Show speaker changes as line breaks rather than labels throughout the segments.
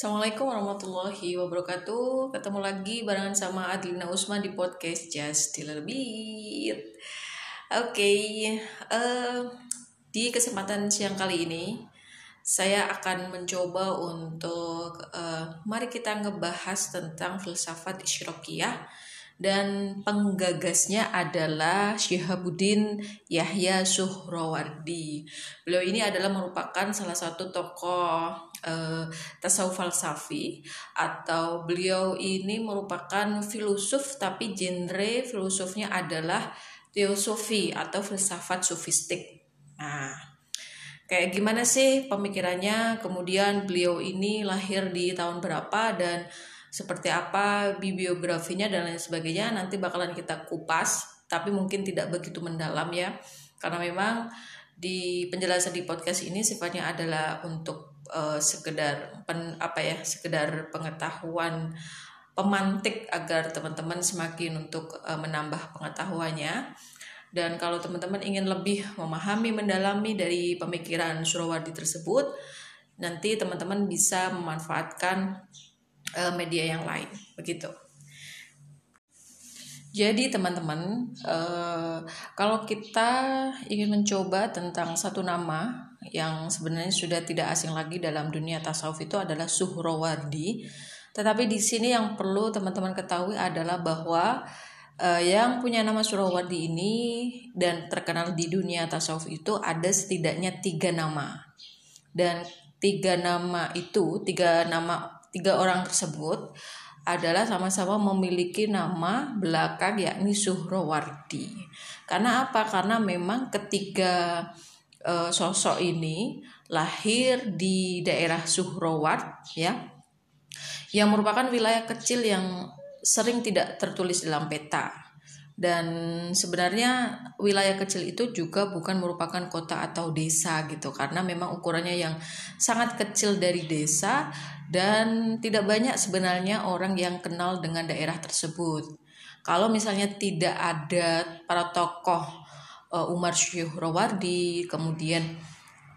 Assalamualaikum warahmatullahi wabarakatuh. Ketemu lagi barengan sama Adlina Usman di podcast Just Bit. Oke, okay, uh, eh, di kesempatan siang kali ini saya akan mencoba untuk uh, mari kita ngebahas tentang filsafat isyrokiyah dan penggagasnya adalah Syihabuddin Yahya Suhrawardi. Beliau ini adalah merupakan salah satu tokoh uh, tasawuf falsafi atau beliau ini merupakan filosof tapi genre filosofnya adalah teosofi atau filsafat sofistik. Nah, kayak gimana sih pemikirannya? Kemudian beliau ini lahir di tahun berapa dan seperti apa bibliografinya dan lain sebagainya nanti bakalan kita kupas tapi mungkin tidak begitu mendalam ya. Karena memang di penjelasan di podcast ini sifatnya adalah untuk uh, sekedar pen, apa ya sekedar pengetahuan pemantik agar teman-teman semakin untuk uh, menambah pengetahuannya. Dan kalau teman-teman ingin lebih memahami mendalami dari pemikiran Surawardi tersebut nanti teman-teman bisa memanfaatkan uh, media yang lain begitu. Jadi teman-teman, uh, kalau kita ingin mencoba tentang satu nama yang sebenarnya sudah tidak asing lagi dalam dunia tasawuf itu adalah Suhrawardi. Tetapi di sini yang perlu teman-teman ketahui adalah bahwa uh, yang punya nama Suhrawardi ini dan terkenal di dunia tasawuf itu ada setidaknya tiga nama. Dan tiga nama itu, tiga nama tiga orang tersebut adalah sama-sama memiliki nama belakang yakni Suhrawardi. Karena apa? Karena memang ketiga e, sosok ini lahir di daerah Suhraward ya yang merupakan wilayah kecil yang sering tidak tertulis dalam peta dan sebenarnya wilayah kecil itu juga bukan merupakan kota atau desa gitu karena memang ukurannya yang sangat kecil dari desa dan tidak banyak sebenarnya orang yang kenal dengan daerah tersebut. Kalau misalnya tidak ada para tokoh uh, Umar Syuhrawardi, kemudian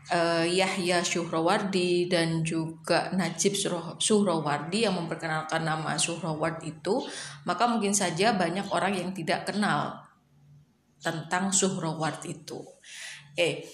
uh, Yahya Syuhrawardi dan juga Najib Syuhrawardi yang memperkenalkan nama Syuhrawardi itu, maka mungkin saja banyak orang yang tidak kenal tentang Syuhraward itu. Eh,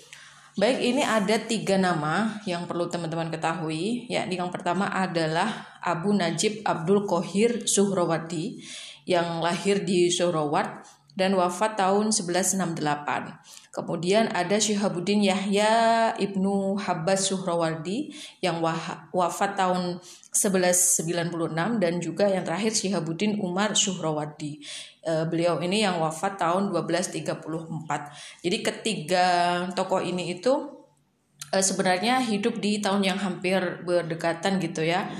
baik ini ada tiga nama yang perlu teman-teman ketahui. Ya, yang pertama adalah Abu Najib Abdul Kohir Suhrawardi yang lahir di Suhraward dan wafat tahun 1168. Kemudian ada Syihabuddin Yahya Ibnu Habbas Suhrawardi yang wafat tahun 1196 dan juga yang terakhir Syihabuddin Umar Suhrawardi. E, beliau ini yang wafat tahun 1234. Jadi ketiga tokoh ini itu e, sebenarnya hidup di tahun yang hampir berdekatan gitu ya.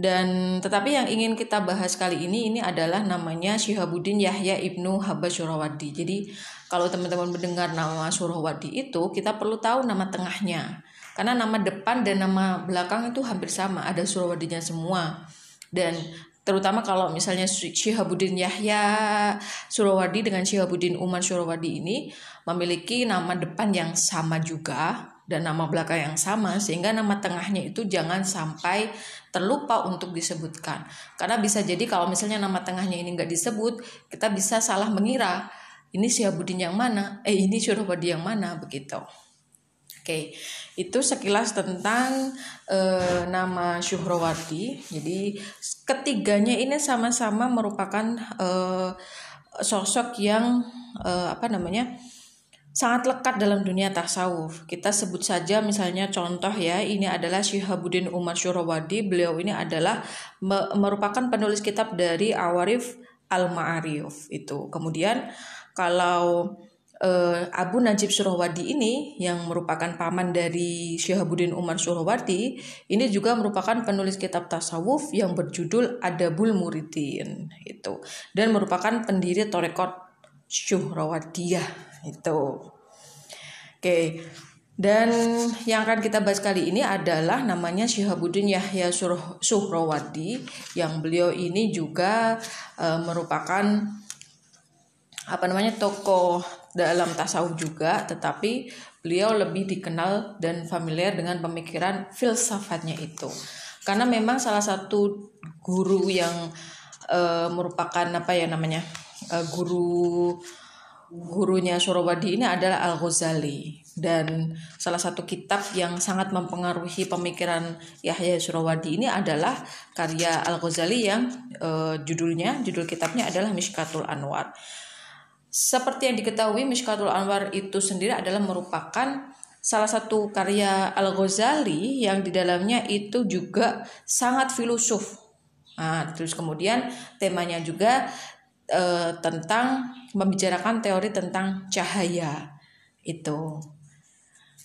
Dan tetapi yang ingin kita bahas kali ini ini adalah namanya Syihabuddin Yahya Ibnu Habbas Surawadi. Jadi kalau teman-teman mendengar nama Surawadi itu kita perlu tahu nama tengahnya. Karena nama depan dan nama belakang itu hampir sama, ada Surawadinya semua. Dan terutama kalau misalnya Syihabuddin Yahya Surawadi dengan Syihabuddin Umar Surawadi ini memiliki nama depan yang sama juga dan nama belakang yang sama sehingga nama tengahnya itu jangan sampai terlupa untuk disebutkan karena bisa jadi kalau misalnya nama tengahnya ini nggak disebut kita bisa salah mengira ini Syahbudin yang mana eh ini Syurabadi yang mana begitu Oke, itu sekilas tentang uh, nama Syuhrawati. Jadi ketiganya ini sama-sama merupakan uh, sosok yang uh, apa namanya sangat lekat dalam dunia tasawuf. Kita sebut saja misalnya contoh ya, ini adalah Syihabuddin Umar Syurawadi. Beliau ini adalah me merupakan penulis kitab dari Awarif Al-Ma'arif itu. Kemudian kalau uh, Abu Najib Surawadi ini yang merupakan paman dari Syihabuddin Umar Surawadi ini juga merupakan penulis kitab tasawuf yang berjudul Adabul Muridin itu dan merupakan pendiri Torekot Syuhrawadiyah itu. Oke. Dan yang akan kita bahas kali ini adalah namanya Syihabuddin Yahya Suhrawadi yang beliau ini juga e, merupakan apa namanya tokoh dalam tasawuf juga tetapi beliau lebih dikenal dan familiar dengan pemikiran filsafatnya itu. karena memang salah satu guru yang uh, merupakan apa ya namanya uh, guru gurunya Surawadi ini adalah Al Ghazali dan salah satu kitab yang sangat mempengaruhi pemikiran Yahya Surawadi ini adalah karya Al Ghazali yang uh, judulnya judul kitabnya adalah Mishkatul Anwar. Seperti yang diketahui Mishkatul Anwar itu sendiri adalah merupakan salah satu karya Al Ghazali yang di dalamnya itu juga sangat filosof. Nah, terus kemudian temanya juga uh, tentang membicarakan teori tentang cahaya itu.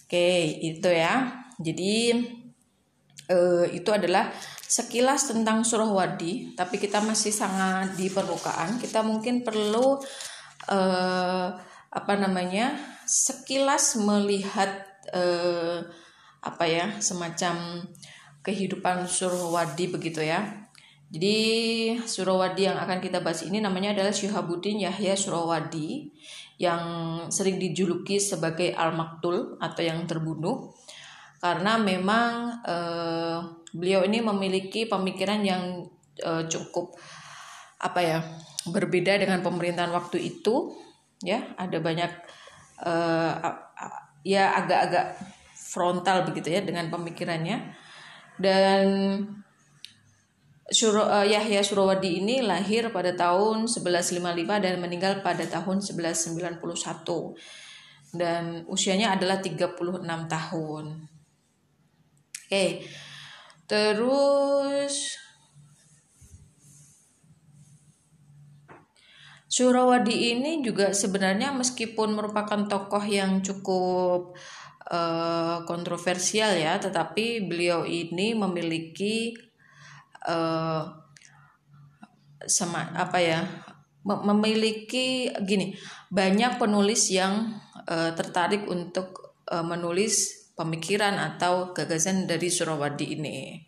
Oke, itu ya. Jadi uh, itu adalah sekilas tentang surah wadi, tapi kita masih sangat di permukaan. Kita mungkin perlu uh, apa namanya sekilas melihat uh, apa ya semacam kehidupan surah wadi begitu ya. Jadi Surawadi yang akan kita bahas ini namanya adalah Syuhabuddin Yahya Surawadi yang sering dijuluki sebagai Al-Maktul atau yang terbunuh. Karena memang eh, beliau ini memiliki pemikiran yang eh, cukup apa ya berbeda dengan pemerintahan waktu itu ya ada banyak eh, ya agak-agak frontal begitu ya dengan pemikirannya dan Suro, uh, Yahya Surawadi ini lahir pada tahun 1155 dan meninggal pada tahun 1191 dan usianya adalah 36 tahun. Oke. Okay. Terus Surawadi ini juga sebenarnya meskipun merupakan tokoh yang cukup uh, kontroversial ya, tetapi beliau ini memiliki uh, sama apa ya memiliki gini banyak penulis yang uh, tertarik untuk uh, menulis pemikiran atau gagasan dari Surawadi ini.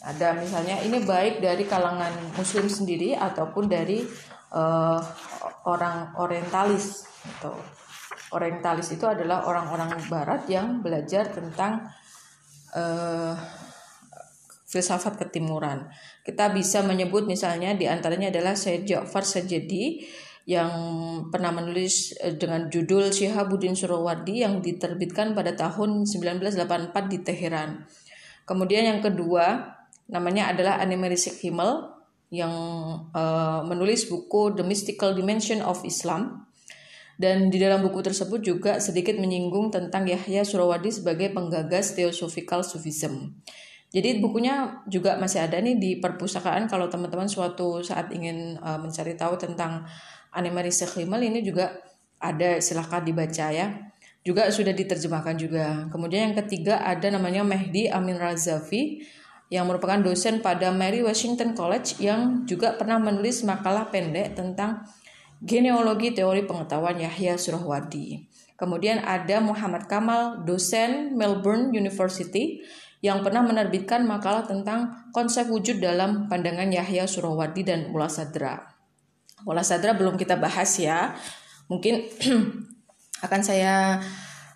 Ada misalnya ini baik dari kalangan Muslim sendiri ataupun dari uh, orang Orientalis atau Orientalis itu adalah orang-orang Barat yang belajar tentang uh, filsafat ketimuran. Kita bisa menyebut misalnya di antaranya adalah Syed Ja'far Sajedi yang pernah menulis eh, dengan judul Syihabuddin Surawardi yang diterbitkan pada tahun 1984 di Teheran. Kemudian yang kedua namanya adalah Animerisik Himmel yang uh, menulis buku The Mystical Dimension of Islam dan di dalam buku tersebut juga sedikit menyinggung tentang Yahya Surawardi sebagai penggagas Theosophical Sufism. Jadi bukunya juga masih ada nih di perpustakaan kalau teman-teman suatu saat ingin uh, mencari tahu tentang anime Riset ini juga ada silahkan dibaca ya. Juga sudah diterjemahkan juga. Kemudian yang ketiga ada namanya Mehdi Amin Razavi yang merupakan dosen pada Mary Washington College yang juga pernah menulis makalah pendek tentang genealogi teori pengetahuan Yahya Surahwadi. Kemudian ada Muhammad Kamal, dosen Melbourne University yang pernah menerbitkan makalah tentang konsep wujud dalam pandangan Yahya Surawadi dan Mula Sadra. Mula Sadra belum kita bahas ya. Mungkin akan saya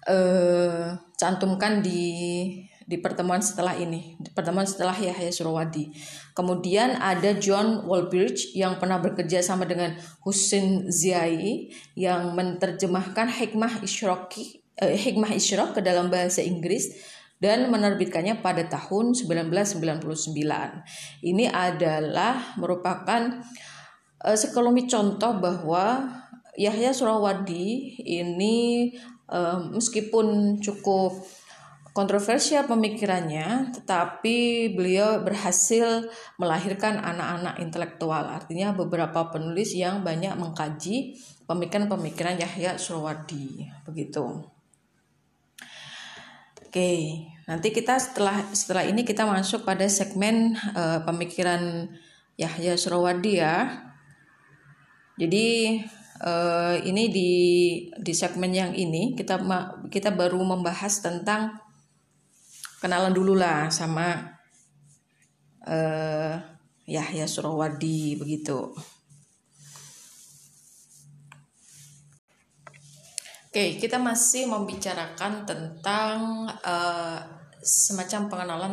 uh, cantumkan di di pertemuan setelah ini, di pertemuan setelah Yahya Surawadi. Kemudian ada John Walbridge yang pernah bekerja sama dengan Husin Ziai yang menerjemahkan hikmah Isyraqi eh, hikmah Isyraq ke dalam bahasa Inggris dan menerbitkannya pada tahun 1999. Ini adalah merupakan uh, sekelumit contoh bahwa Yahya Surawadi ini uh, meskipun cukup kontroversial pemikirannya, tetapi beliau berhasil melahirkan anak-anak intelektual. Artinya beberapa penulis yang banyak mengkaji pemikiran-pemikiran Yahya Surawadi. Begitu. Oke, nanti kita setelah setelah ini kita masuk pada segmen uh, pemikiran Yahya Surawadi ya. Jadi uh, ini di di segmen yang ini kita kita baru membahas tentang kenalan dulu lah sama uh, Yahya Surawadi begitu. Oke, kita masih membicarakan tentang uh, semacam pengenalan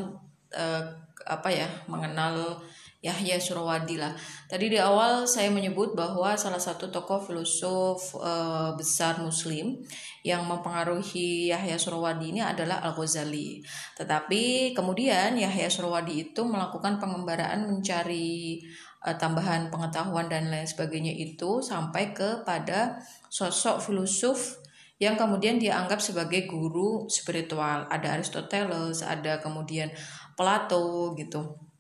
uh, apa ya mengenal Yahya Surawadi lah. Tadi di awal saya menyebut bahwa salah satu tokoh filosof uh, besar Muslim yang mempengaruhi Yahya Surawadi ini adalah Al Ghazali. Tetapi kemudian Yahya Surawadi itu melakukan pengembaraan mencari uh, tambahan pengetahuan dan lain sebagainya itu sampai kepada sosok filosof yang kemudian dia anggap sebagai guru spiritual. Ada Aristoteles, ada kemudian Plato gitu.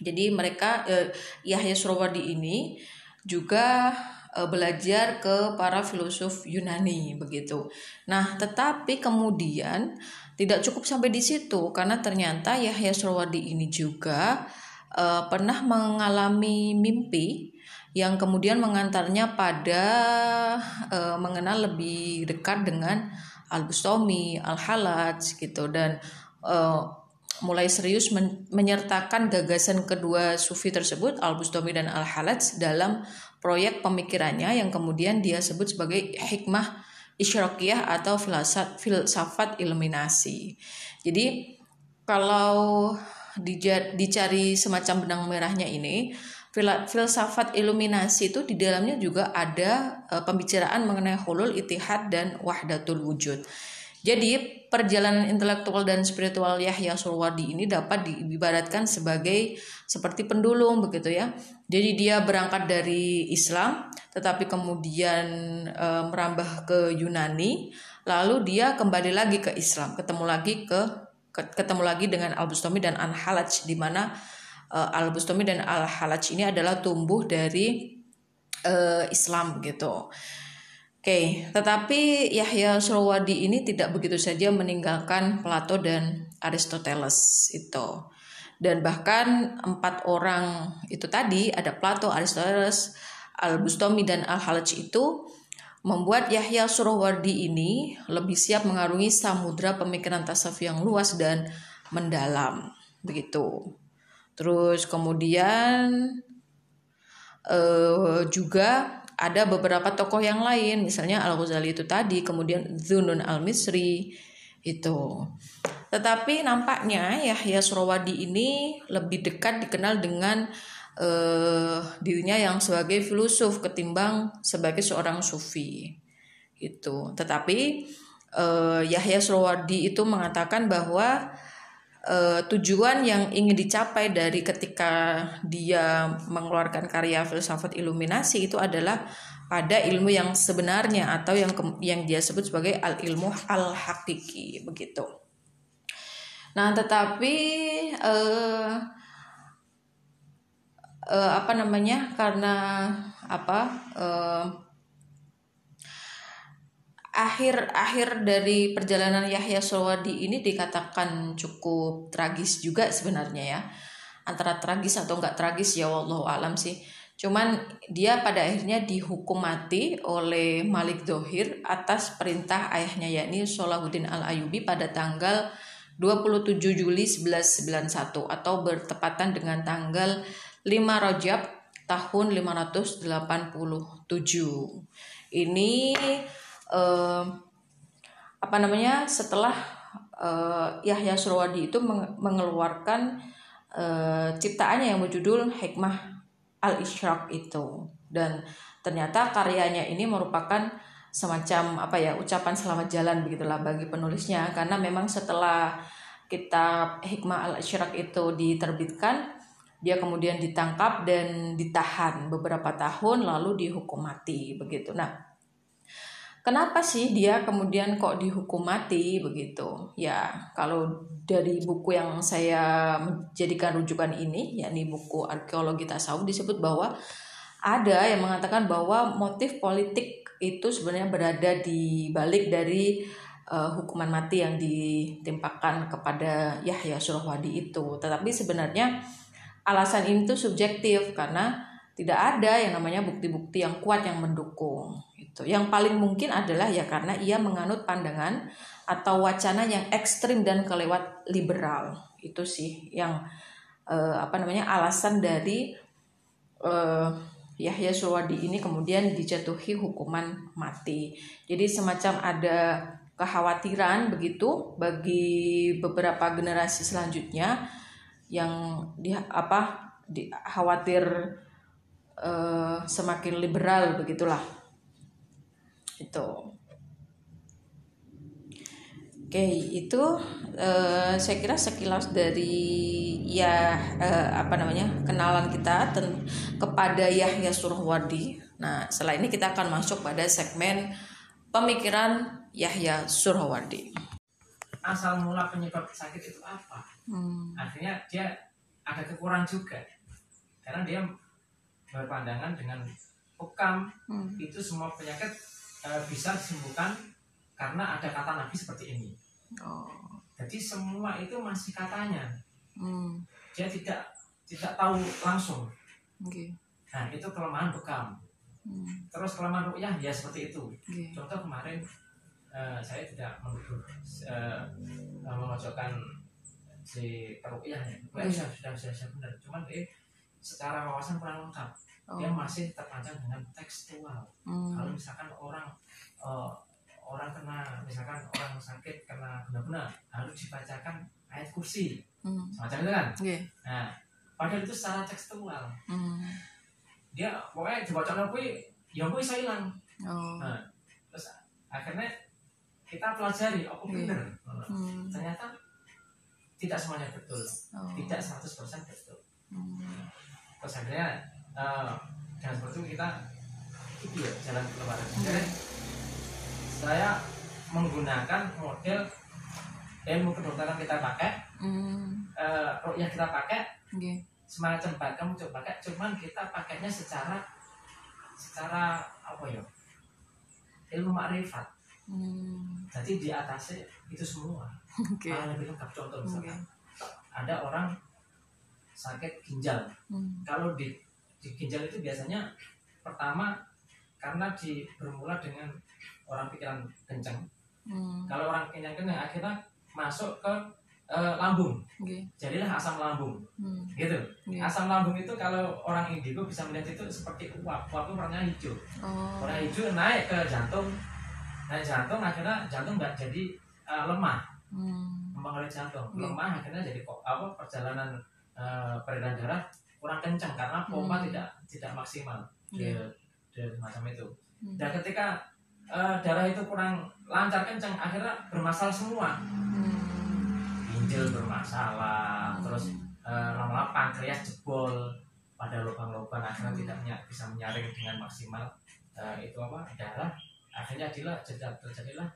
Jadi mereka eh, Yahya Surawardi ini juga eh, belajar ke para filosof Yunani begitu. Nah, tetapi kemudian tidak cukup sampai di situ karena ternyata Yahya Surawardi ini juga eh, pernah mengalami mimpi yang kemudian mengantarnya pada eh, mengenal lebih dekat dengan Al-Bustami, Al-Halaj gitu dan eh, mulai serius men menyertakan gagasan kedua sufi tersebut Al-Bustami dan Al-Halaj dalam proyek pemikirannya yang kemudian dia sebut sebagai hikmah isyraqiyah atau filsafat filsafat iluminasi. Jadi kalau dicari semacam benang merahnya ini filsafat iluminasi itu di dalamnya juga ada uh, pembicaraan mengenai hulul itihad dan wahdatul wujud. Jadi perjalanan intelektual dan spiritual Yahya Surwadi ini dapat diibaratkan sebagai seperti pendulum begitu ya. Jadi dia berangkat dari Islam tetapi kemudian e, merambah ke Yunani, lalu dia kembali lagi ke Islam, ketemu lagi ke ketemu lagi dengan Al-Bustami dan Al-Halaj di mana e, Al-Bustami dan Al-Halaj ini adalah tumbuh dari e, Islam gitu. Oke, tetapi Yahya Surwadi ini tidak begitu saja meninggalkan Plato dan Aristoteles itu. Dan bahkan empat orang itu tadi ada Plato, Aristoteles, Al-Bustami dan Al-Halaj itu membuat Yahya Surwardi ini lebih siap mengarungi samudra pemikiran tasawuf yang luas dan mendalam begitu. Terus kemudian uh, juga ada beberapa tokoh yang lain. Misalnya Al Ghazali itu tadi kemudian Zunun Al Misri itu. Tetapi nampaknya Yahya Surawadi ini lebih dekat dikenal dengan uh, dirinya yang sebagai filosof ketimbang sebagai seorang sufi itu tetapi uh, Yahya Surawadi itu mengatakan bahwa uh, tujuan yang ingin dicapai dari ketika dia mengeluarkan karya filsafat iluminasi itu adalah pada ilmu yang sebenarnya atau yang yang dia sebut sebagai al ilmu al hakiki begitu. Nah, tetapi uh, uh, apa namanya? Karena apa? Uh, akhir akhir dari perjalanan Yahya Sowadi ini dikatakan cukup tragis juga sebenarnya ya. Antara tragis atau enggak tragis ya Allah alam sih. Cuman dia pada akhirnya dihukum mati oleh Malik Dohir atas perintah ayahnya yakni Solahuddin Al Ayubi pada tanggal 27 Juli 1191 atau bertepatan dengan tanggal 5 Rajab tahun 587 ini uh, apa namanya setelah uh, Yahya Surwadi itu mengeluarkan uh, ciptaannya yang berjudul Hikmah Al Ishraq itu dan ternyata karyanya ini merupakan semacam apa ya ucapan selamat jalan begitulah bagi penulisnya karena memang setelah kitab Hikmah Al Ishraq itu diterbitkan dia kemudian ditangkap dan ditahan beberapa tahun lalu dihukum mati begitu. Nah, Kenapa sih dia kemudian kok dihukum mati begitu? Ya, kalau dari buku yang saya menjadikan rujukan ini, yakni buku arkeologi tasawuf disebut bahwa ada yang mengatakan bahwa motif politik itu sebenarnya berada di balik dari uh, hukuman mati yang ditimpakan kepada Yahya Surahwadi itu. Tetapi sebenarnya alasan ini tuh subjektif karena tidak ada yang namanya bukti-bukti yang kuat yang mendukung gitu. Yang paling mungkin adalah ya karena ia menganut pandangan atau wacana yang ekstrim dan kelewat liberal. Itu sih yang uh, apa namanya alasan dari uh, Yahya Suwadi ini kemudian dijatuhi hukuman mati. Jadi semacam ada kekhawatiran begitu bagi beberapa generasi selanjutnya yang di apa di khawatir uh, semakin liberal begitulah itu oke itu uh, saya kira sekilas dari ya uh, apa namanya kenalan kita ten, kepada Yahya Surahwardi nah setelah ini kita akan masuk pada segmen pemikiran Yahya Surahwardi
asal mula penyebab sakit itu apa? Hmm. akhirnya dia ada kekurangan juga. Karena dia berpandangan dengan hukam. Hmm. itu semua penyakit e, bisa disembuhkan karena ada kata nabi seperti ini oh. jadi semua itu masih katanya hmm. dia tidak tidak tahu langsung okay. nah itu kelemahan bekam hmm. terus kelemahan rukyah ya seperti itu okay. contoh kemarin uh, saya tidak menuduh uh, memojokkan si perukyah ya, hmm. sudah sudah sudah benar cuman dia secara wawasan kurang lengkap oh. dia masih terpancang dengan tekstual hmm. kalau misalkan orang uh, orang kena misalkan orang sakit kena benar-benar harus dibacakan ayat kursi hmm. semacam itu kan yeah. nah padahal itu secara tekstual hmm. dia pokoknya dibacakan kui ya kui saya hilang oh. nah, terus akhirnya kita pelajari oh yeah. benar hmm. ternyata tidak semuanya betul oh. tidak 100% betul hmm terus akhirnya uh, dengan seperti itu kita itu ya jalan keluar jadi saya menggunakan model ilmu kedokteran kita pakai mm. uh, yang kita pakai okay. semacam kamu coba pakai cuman kita pakainya secara secara apa ya ilmu makrifat mm. jadi di atasnya itu semua okay. lebih lengkap contoh misalkan okay. ada orang sakit ginjal. Hmm. Kalau di, di ginjal itu biasanya pertama karena di bermula dengan orang pikiran kencang. Hmm. Kalau orang kencang akhirnya masuk ke e, lambung. Okay. Jadilah asam lambung. Hmm. Gitu. Okay. Asam lambung itu kalau orang indigo bisa melihat itu seperti uap. Uap itu warnanya hijau. Oh. Warna hijau naik ke jantung. Naik jantung akhirnya jantung nggak jadi uh, lemah. Hmm. Mempengaruhi jantung. Okay. Lemah akhirnya jadi kok apa perjalanan uh, peredaran darah kurang kencang karena pompa hmm. tidak tidak maksimal yeah. di, di macam itu. Hmm. Dan ketika uh, darah itu kurang lancar kencang, akhirnya bermasalah semua. Hmm. Ginjal bermasalah, hmm. terus uh, lama-lama pankreas jebol pada lubang-lubang akhirnya hmm. tidak bisa menyaring dengan maksimal uh, itu apa darah akhirnya jadilah terjadilah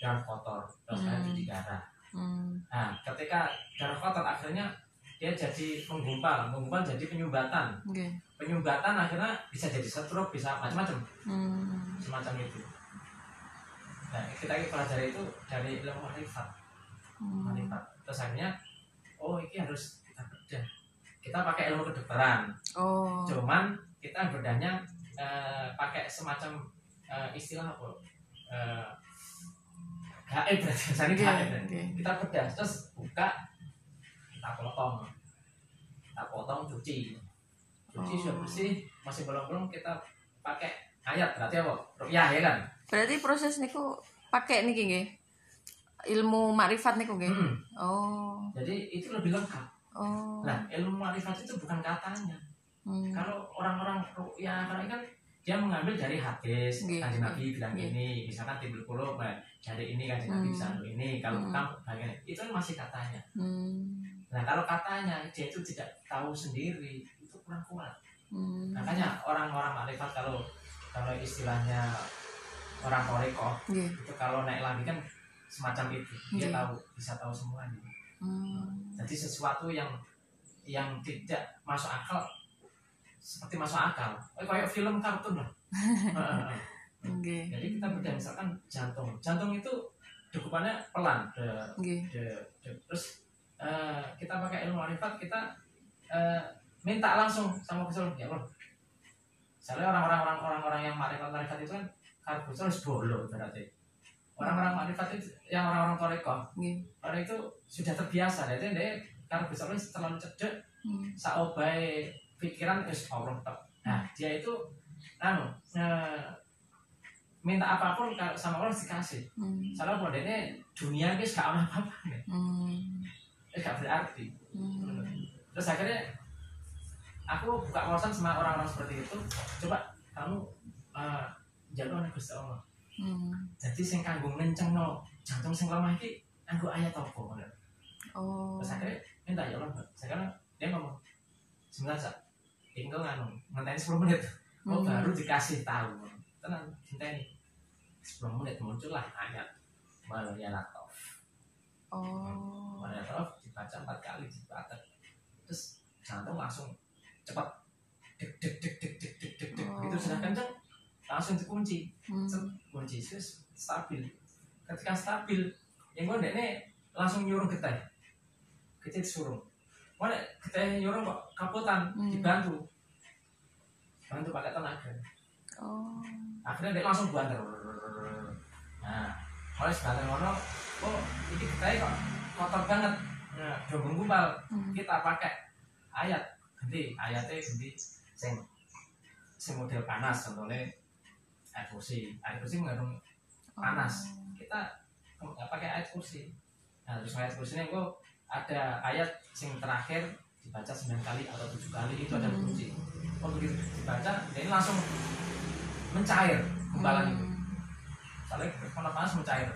darah kotor terus hmm. jadi darah. Hmm. Nah, ketika darah kotor akhirnya dia jadi menggumpal menggumpal jadi penyumbatan okay. penyumbatan akhirnya bisa jadi stroke bisa macam-macam hmm. semacam itu nah kita pelajari itu dari ilmu marifat hmm. marifat terus akhirnya oh ini harus kita bedah kita pakai ilmu kedokteran oh. cuman kita bedanya eh, pakai semacam eh, istilah apa eh, gaib berarti misalnya okay. okay. kita bedah terus buka kita potong kita potong cuci cuci oh. sudah bersih masih belum belum kita pakai ayat berarti apa ya ya kan
berarti proses niku pakai nih nggih ilmu makrifat niku nggih hmm. oh
jadi itu lebih lengkap oh nah ilmu makrifat itu bukan katanya hmm. kalau orang-orang ya karena kan dia mengambil dari hadis okay. kanjeng Nabi bilang okay. ini misalkan timbul kulo dari ini kanjeng Nabi hmm. bisa ini kalau hmm. kamu bagian itu kan masih katanya hmm. Nah kalau katanya dia itu tidak tahu sendiri itu kurang kuat. Hmm. Makanya orang-orang makrifat kalau kalau istilahnya orang koreko yeah. itu kalau naik lagi kan semacam itu dia yeah. tahu bisa tahu semuanya. Hmm. Jadi sesuatu yang yang tidak masuk akal seperti masuk akal. Eh, kayak film kartun lah. okay. Jadi kita beda misalkan jantung. Jantung itu degupannya pelan, de, okay. de, de, terus uh, kita pakai ilmu arifat kita uh, minta langsung sama Gusti ya Allah Soalnya orang-orang orang-orang yang marifat marifat itu kan harus harus bolo berarti. Orang-orang marifat itu yang orang-orang toreko yeah. orang itu sudah terbiasa. Jadi dia karena bisa terlalu cedek hmm. saobai pikiran es Allah nah dia itu anu uh, minta apa pun sama Allah dikasih. Hmm. soalnya pada ini dunia guys gak apa apa hmm eh gak berarti hmm. terus akhirnya aku buka wawasan sama orang-orang seperti itu coba kamu uh, jalur anak Gusti Allah. Hmm. jadi sing kanggo no jantung sing lemah iki anggo ayat apa oh. Terus akhirnya minta ya Allah sekarang dia ngomong sebentar sak tinggal nganu ngenteni 10 menit. Kok hmm. baru dikasih tahu. Tenang ini 10 menit muncullah ayat. Maria Latov oh. Latov dibaca empat kali dibaca terus jantung langsung cepat dek dek dek dek dek dek dek dek oh. gitu sudah kenceng langsung dikunci. Hmm. kunci terus stabil. Ketika stabil yang gue ini langsung nyuruh kita kita disuruh. Mana kita nyuruh kok kaputan hmm. dibantu. Bantu pakai tenaga. Oh. akhirnya dia langsung banter. Nah oleh sebagai ngono oh ini kita kok kotor banget nah gumpal hmm. kita pakai ayat ganti ayatnya ganti sing sing model panas contohnya air kursi air kursi mengandung panas oh. kita pakai ayat kursi nah terus ayat kursi ini kok ada ayat sing terakhir dibaca sembilan kali atau tujuh kali itu ada hmm. kunci oh begitu dibaca ini langsung mencair gumpalan hmm. itu soalnya kalau panas mencair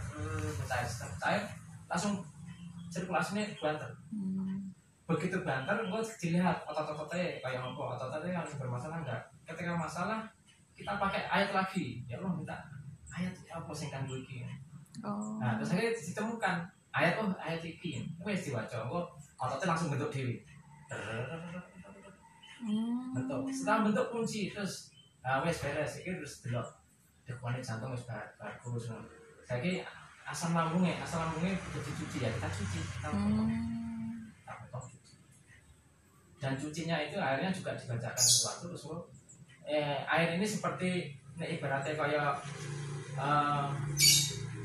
mencair mencair langsung sirkulasinya banter. Hmm. begitu banter gue dilihat otot-ototnya kayak apa? Otot-ototnya yang bermasalah enggak? Ketika masalah kita pakai ayat lagi. Ya Allah minta ayat apa sih kan gue oh. nah terus akhirnya ditemukan ayat oh ayat ini wes diwaca gue ototnya langsung bentuk dewi hmm. bentuk. Setelah bentuk kunci terus uh, wes beres. Iki terus delok dekwane jantung wes bagus saya ki asam lambungnya asam lambungnya udah dicuci ya kita cuci kita potong hmm. kita potong cuci dan cucinya itu airnya juga dibacakan sesuatu terus eh, air ini seperti ini ibaratnya kayak uh,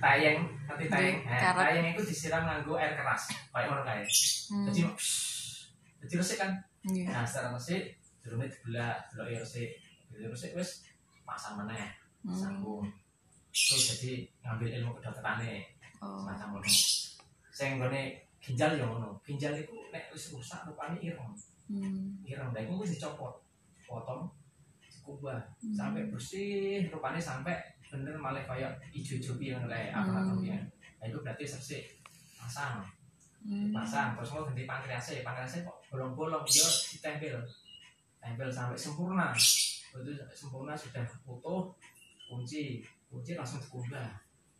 tayeng nanti tayeng eh, tayeng itu disiram nganggo air keras kayak orang kayak hmm. jadi jadi resik kan yeah. nah secara resik jerumnya dibelah delok ya resik jadi resik wes pasang mana ya hmm. Terus jadi ngambil ilmu kedokteran oh. semacam ngono. Saya nggone ginjal ya ngono. Ginjal itu nek wis rusak rupanya ireng. Hmm. ireng. Dan itu wis dicopot potong dikubah. Hmm. sampai bersih rupanya sampai bener malah kayak hijau-hijau yang kayak apa namanya nah itu berarti sersik pasang. Hmm. pasang terus mau ganti pankreasnya. Pankreasnya kok bolong-bolong dia ditempel. Tempel sampai sempurna. Itu sempurna sudah utuh kunci kunci langsung dikubah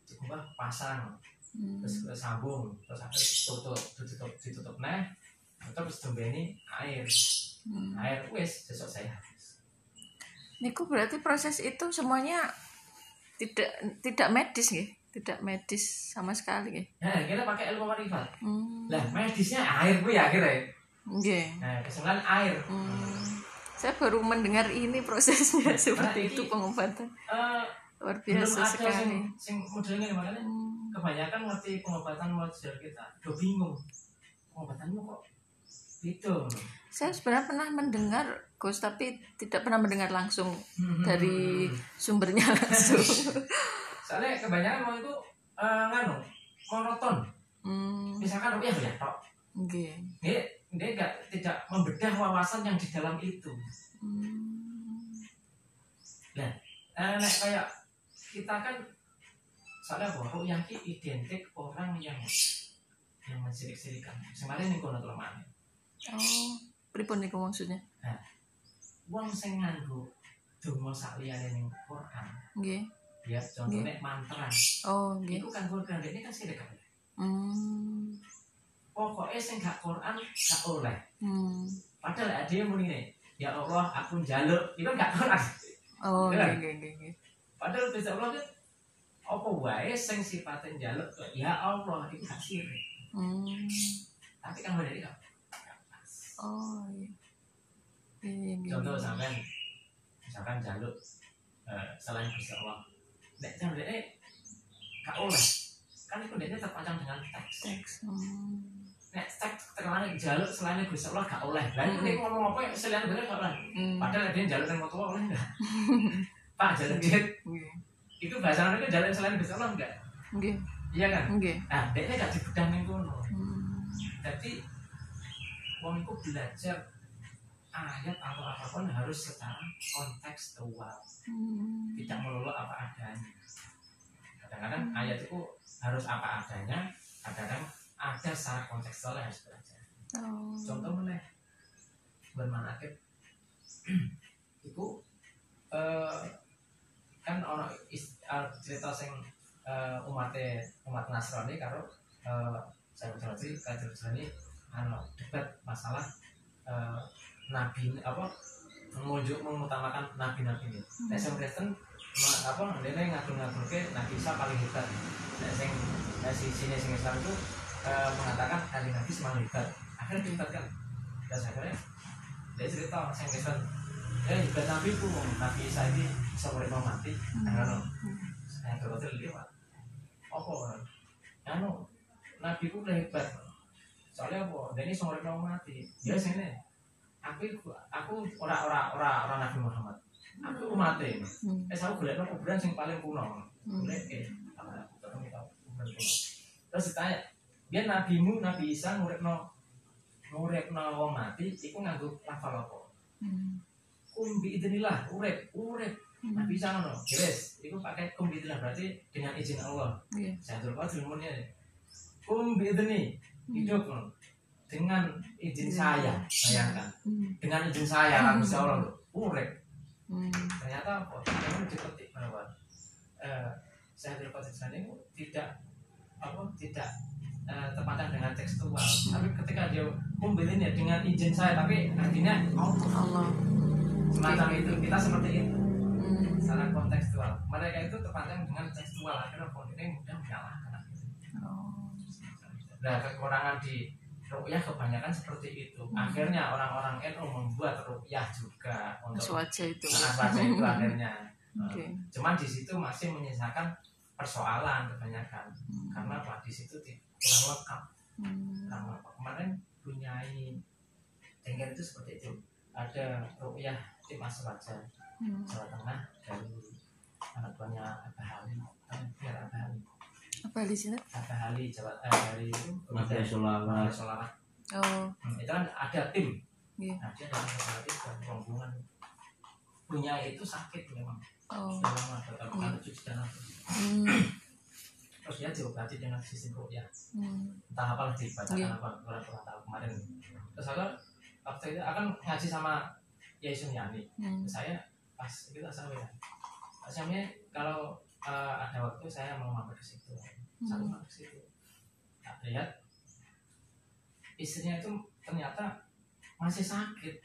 dikubah pasang hmm. terus sambung terus akhirnya tutup ditutup. Ditutup nah terus ini air. Hmm. air wes besok saya habis.
Niku berarti proses itu semuanya tidak tidak medis ya tidak medis sama sekali ya
nah kita pakai ilmu marifat hmm. lah medisnya air bu ya akhirnya? Okay. nah kesimpulan air.
Hmm. saya baru mendengar ini prosesnya seperti itu pengobatan. Uh, luar biasa belum sekali sing,
sing modelnya makanya kebanyakan ngerti pengobatan model kita udah bingung pengobatanmu kok itu
saya sebenarnya pernah mendengar Gus tapi tidak pernah mendengar langsung hmm. dari sumbernya langsung
soalnya kebanyakan mau itu uh, nganu monoton hmm. misalkan rupiah ya tok okay. dia dia enggak tidak membedah wawasan yang di dalam itu hmm. nah eh, kayak kita kan soalnya bahwa rupiah identik orang yang yang mensirik-sirikan sebenarnya ini kono kelemahan
Oh, pripun niku maksudnya? Nah,
wong sing nganggo donga saliyane ning Quran. Nggih. Ya, contohnya mantra. Oh, nggih. Iku kan Quran ini kan sih kabeh. Hmm. Pokoknya sing gak Quran gak oleh. Hmm. Padahal ada yang muni nih, ya Allah aku jaluk, itu gak Quran. Oh, nggih nggih nggih. Padahal bisa Allah kan apa wae sing sifatnya jaluk ya Allah itu gak sirik. Hmm. Tapi kan dari kan oh iya. Iya, iya, iya. contoh sampean misalkan jaluk uh, selain Gusti Allah nek jaluk eh gak oleh kan itu dia terpancang dengan teks teks hmm. nek teks terkenal jaluk selain Gusti Allah gak oleh hmm. ini ngomong apa ya selain bener gak oleh hmm. padahal dia jaluk yang mau oleh enggak pak jaluk dia itu bahasa mereka jaluk selain Gusti Allah enggak? Iya kan? Nah dia gak dibedah nih kono. Jadi uang itu belajar ayat atau apa pun harus secara kontekstual. Hmm. tidak melulu apa adanya. Kadang-kadang hmm. ayat itu harus apa adanya kadang-kadang ada secara kontekstual yang harus belajar. Oh. contoh mana bermanakib. Itu uh, kan orang uh, cerita sing uh, umat umat Nasrani karo uh, saya berarti kader Nasrani anu debat masalah uh, nabi apa mengujuk mengutamakan nabi-nabi ini. Hmm. Nek sing Kristen apa dene ngatur-ngatur ke Nabi Isa paling hebat. Nek sing si sini sing Islam itu uh, mengatakan hari Nabi semakin hebat. Akhirnya hebat kan. Dan akhirnya dia cerita sing Kristen eh hebat Nabi itu Nabi Isa ini bisa mau mati. Karena saya terus lewat. Apa? Anu Nabi udah hebat. Soalnya apa? Dan ini sore mau mati. Ya sini aku aku ora ora ora ora Nabi Muhammad aku umatnya ini hmm. eh saya boleh nong kuburan yang paling kuno boleh eh terus ditanya dia nabimu nabi Isa ngurep no ngurep no wong mati iku nganggo lafal apa kumbi idinilah urep urep hmm. nabi Isa ngono yes iku pakai kumbi idinilah berarti dengan izin Allah. Yeah. saya terus ilmunya kumbi idini hidup no dengan izin hmm. saya bayangkan. Hmm. dengan izin saya kan bisa Allah. Urek hmm. ternyata apa? Memang dipetik bahwa eh, saya dapat ini tidak apa tidak eh, dengan tekstual tapi ketika dia membelinya dengan izin saya tapi artinya Allah. semacam itu kita seperti itu. hmm. Secara kontekstual mereka itu terpandang dengan tekstual akhirnya ini mudah menyalahkan oh. nah kekurangan di rukyah kebanyakan seperti itu. Hmm. Akhirnya orang-orang NU membuat rukyah juga untuk
wajah itu.
Nah, itu akhirnya. Okay. Cuman di situ masih menyisakan persoalan kebanyakan. Hmm. Karena apa? Di situ kurang lengkap. Hmm. Karena apa? Kemarin punya Tengger itu seperti itu. Ada rukyah di Mas Raja, hmm. Jawa Tengah dari anak buahnya Abah Halim, biar Abah Halim
apa di sini
ada Hali Jawa eh, dari itu Mafia Solawat Solawat oh. Hmm, itu kan ada tim. Yeah. nah dia dalam tim dan rombongan. Punya itu sakit memang. Oh. sudah lama berapa kali cuci darah hmm. terus dia diobati dengan sistem rukyah. Hmm. entah apa lagi bacakan yeah. apa kurang tahu kemarin. Terus aku waktu itu akan ngaji sama Yai Sunyani hmm. saya pas kita sama ya Pas kalau uh, ada waktu saya mau mampir ke situ hmm. satu mampir ke situ nah, lihat istrinya itu ternyata masih sakit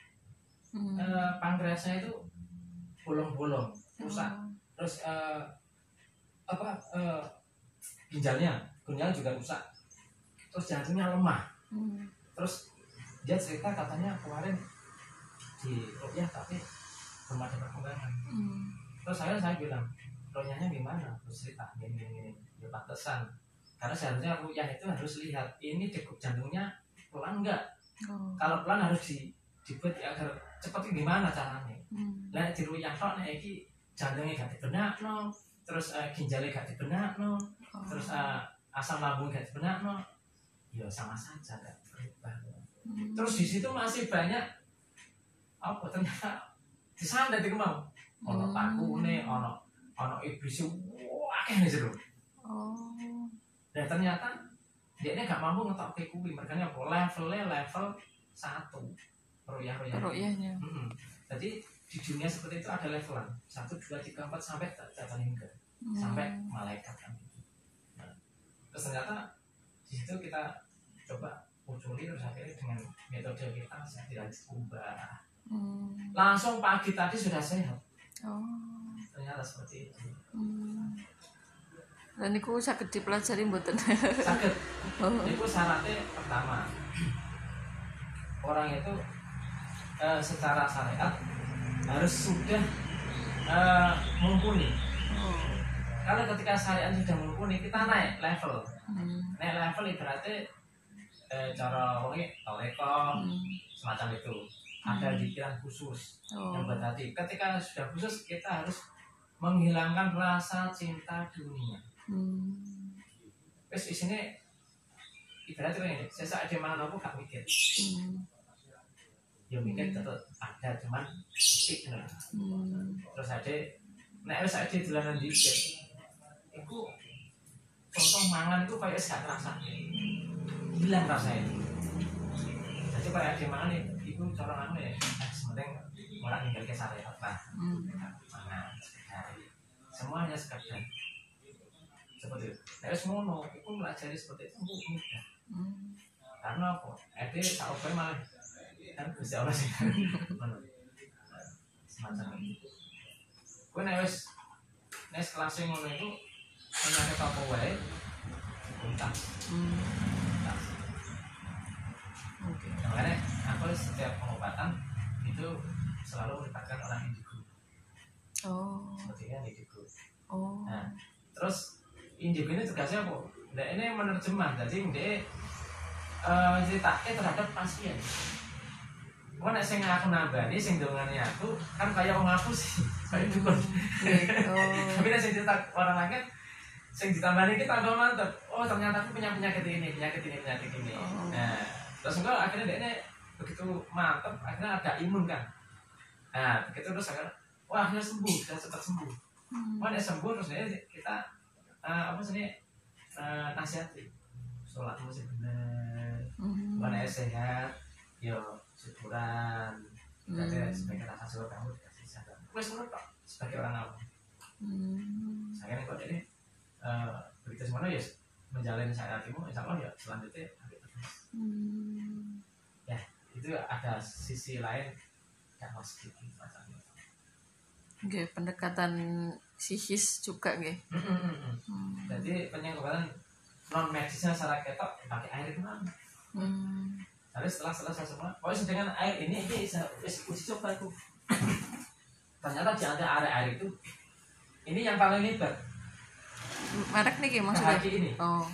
hmm. uh, pankreasnya itu bolong-bolong rusak hmm. terus uh, apa uh, ginjalnya ginjal juga rusak terus jantungnya lemah hmm. terus dia cerita katanya kemarin di rupiah tapi belum ada perkembangan hmm. terus saya saya bilang ronyahnya gimana terus cerita gini gini ya pantesan karena seharusnya ruyah itu harus lihat ini degup jantungnya pelan enggak oh. kalau pelan harus di dibuat ya agar cepat gimana caranya hmm. lah di ruyah kok nih ini jantungnya gak dibenak no terus uh, ginjalnya gak dibenak no oh. terus uh, asam lambung gak dibenak no ya sama saja gak berubah hmm. terus di situ masih banyak apa ternyata disandet itu mau ono hmm. paku nih ono ono iblis wah ini seru. Oh. Dan ternyata dia ini gak mampu ngetok ke kuwi makanya levelnya level satu. Royah royah
royahnya
mm -hmm. jadi di dunia seperti itu ada levelan. Satu dua tiga empat sampai data hingga. Hmm. sampai malaikat kan. Nah, terus ternyata di situ kita coba munculi terus akhirnya dengan metode kita saya tidak ubah hmm. langsung pagi tadi sudah sehat oh ternyata seperti itu hmm.
dan itu sakit dipelajari mboten
sakit oh. itu syaratnya pertama orang itu uh, secara syariat harus sudah uh, mumpuni oh. kalau ketika syariat sudah mumpuni kita naik level hmm. naik level ibaratnya eh, cara wonge toleko hmm. semacam itu ada hmm. pikiran khusus oh. yang berarti ketika sudah khusus kita harus menghilangkan rasa cinta dunia. Hmm. Wes isine ibaratnya ini, saya saat di mana aku gak mikir. Hmm. ya mikir tetap ada cuman nah. hmm. terus ada nek wis ada dolanan dikit itu contoh mangan itu kayak gak terasa. Hilang rasanya. Jadi kayak ada mangan itu cara anu ya. Sementing orang tinggal ke syariat lah hmm. mangan semuanya sekedar. Seperti itu. Wis ngono iku melajari seperti itu mudah. Hmm. karena apa? Ade tak opo malah. Kan bisa Allah sih. Semacam itu. Gue wis nek kelas ngono itu penyakit apa wae tuntas tuntas oke makanya aku setiap pengobatan itu selalu melibatkan orang indigo oh. Seperti yang indigo oh. Nah terus indigo ini tugasnya apa? Nah ini menerjemah. Jadi dia uh, ceritanya terhadap pasien. Kok nek sing aku nambani sing dongane aku kan kayak wong aku sih. Kayak dukun. Tapi nek sing cerita orang lain sing ditambani kita tambah mantep. Oh ternyata aku punya penyakit ini, penyakit ini, penyakit ini. Oh. Nah, terus enggak akhirnya dia begitu mantep akhirnya ada imun kan. Nah, begitu terus akhirnya wah akhirnya sembuh, dan cepat sembuh. Hmm. Wah, dia sembuh terus dia kita uh, apa sih uh, nasihati. Sholat mesti benar. Hmm. Mana sehat, yo syukuran hmm. ada sebagai rasa syukur kamu dikasih sadar kok sebagai orang awam hmm. saya kok ini uh, begitu semuanya ya menjalani saya hatimu insya Allah ya selanjutnya hmm. ya itu ada sisi lain yang gitu macamnya
Oke, pendekatan psikis juga nggih.
Mm -hmm. hmm. Jadi penyengobatan non medisnya secara ketok pakai air itu mana? Hmm. Tapi setelah selesai semua, pokoknya dengan air ini ini bisa uji coba itu. Ternyata di antara air-air itu ini yang paling lebar.
Merek nih maksudnya?
Kaki ini. Oh.